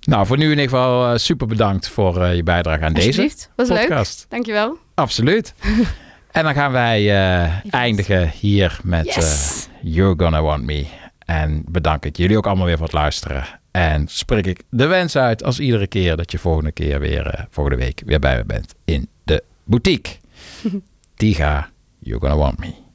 Nou, voor nu in ieder geval eh, super bedankt voor eh, je bijdrage aan deze. Was leuk. podcast. Dankjewel. Absoluut. En dan gaan wij eh, eindigen hier met Yes. You're Gonna Want Me. En bedank ik jullie ook allemaal weer voor het luisteren. En spreek ik de wens uit als iedere keer dat je volgende keer weer, volgende week weer bij me bent in de boutique. Tiga, You're Gonna Want Me.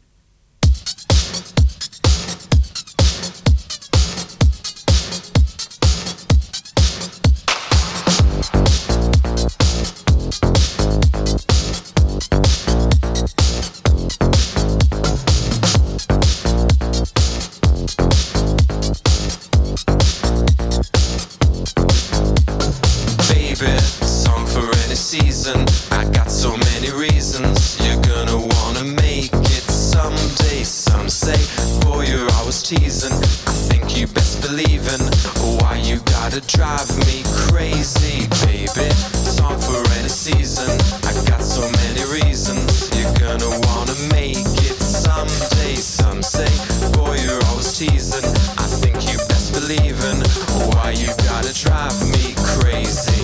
Why you gotta drive me crazy, baby. Song for any season. I got so many reasons. You're gonna wanna make it someday. Some say, boy, you're always teasing. I think you best believe in why you gotta drive me crazy.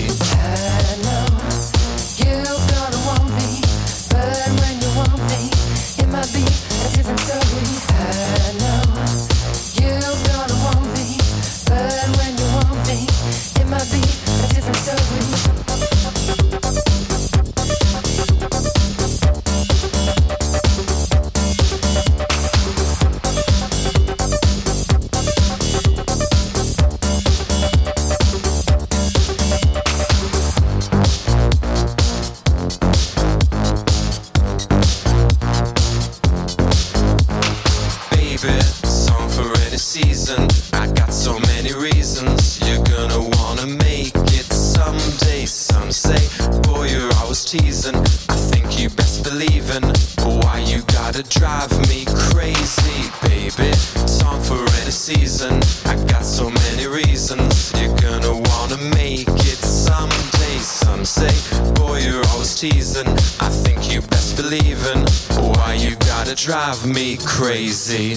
Me crazy.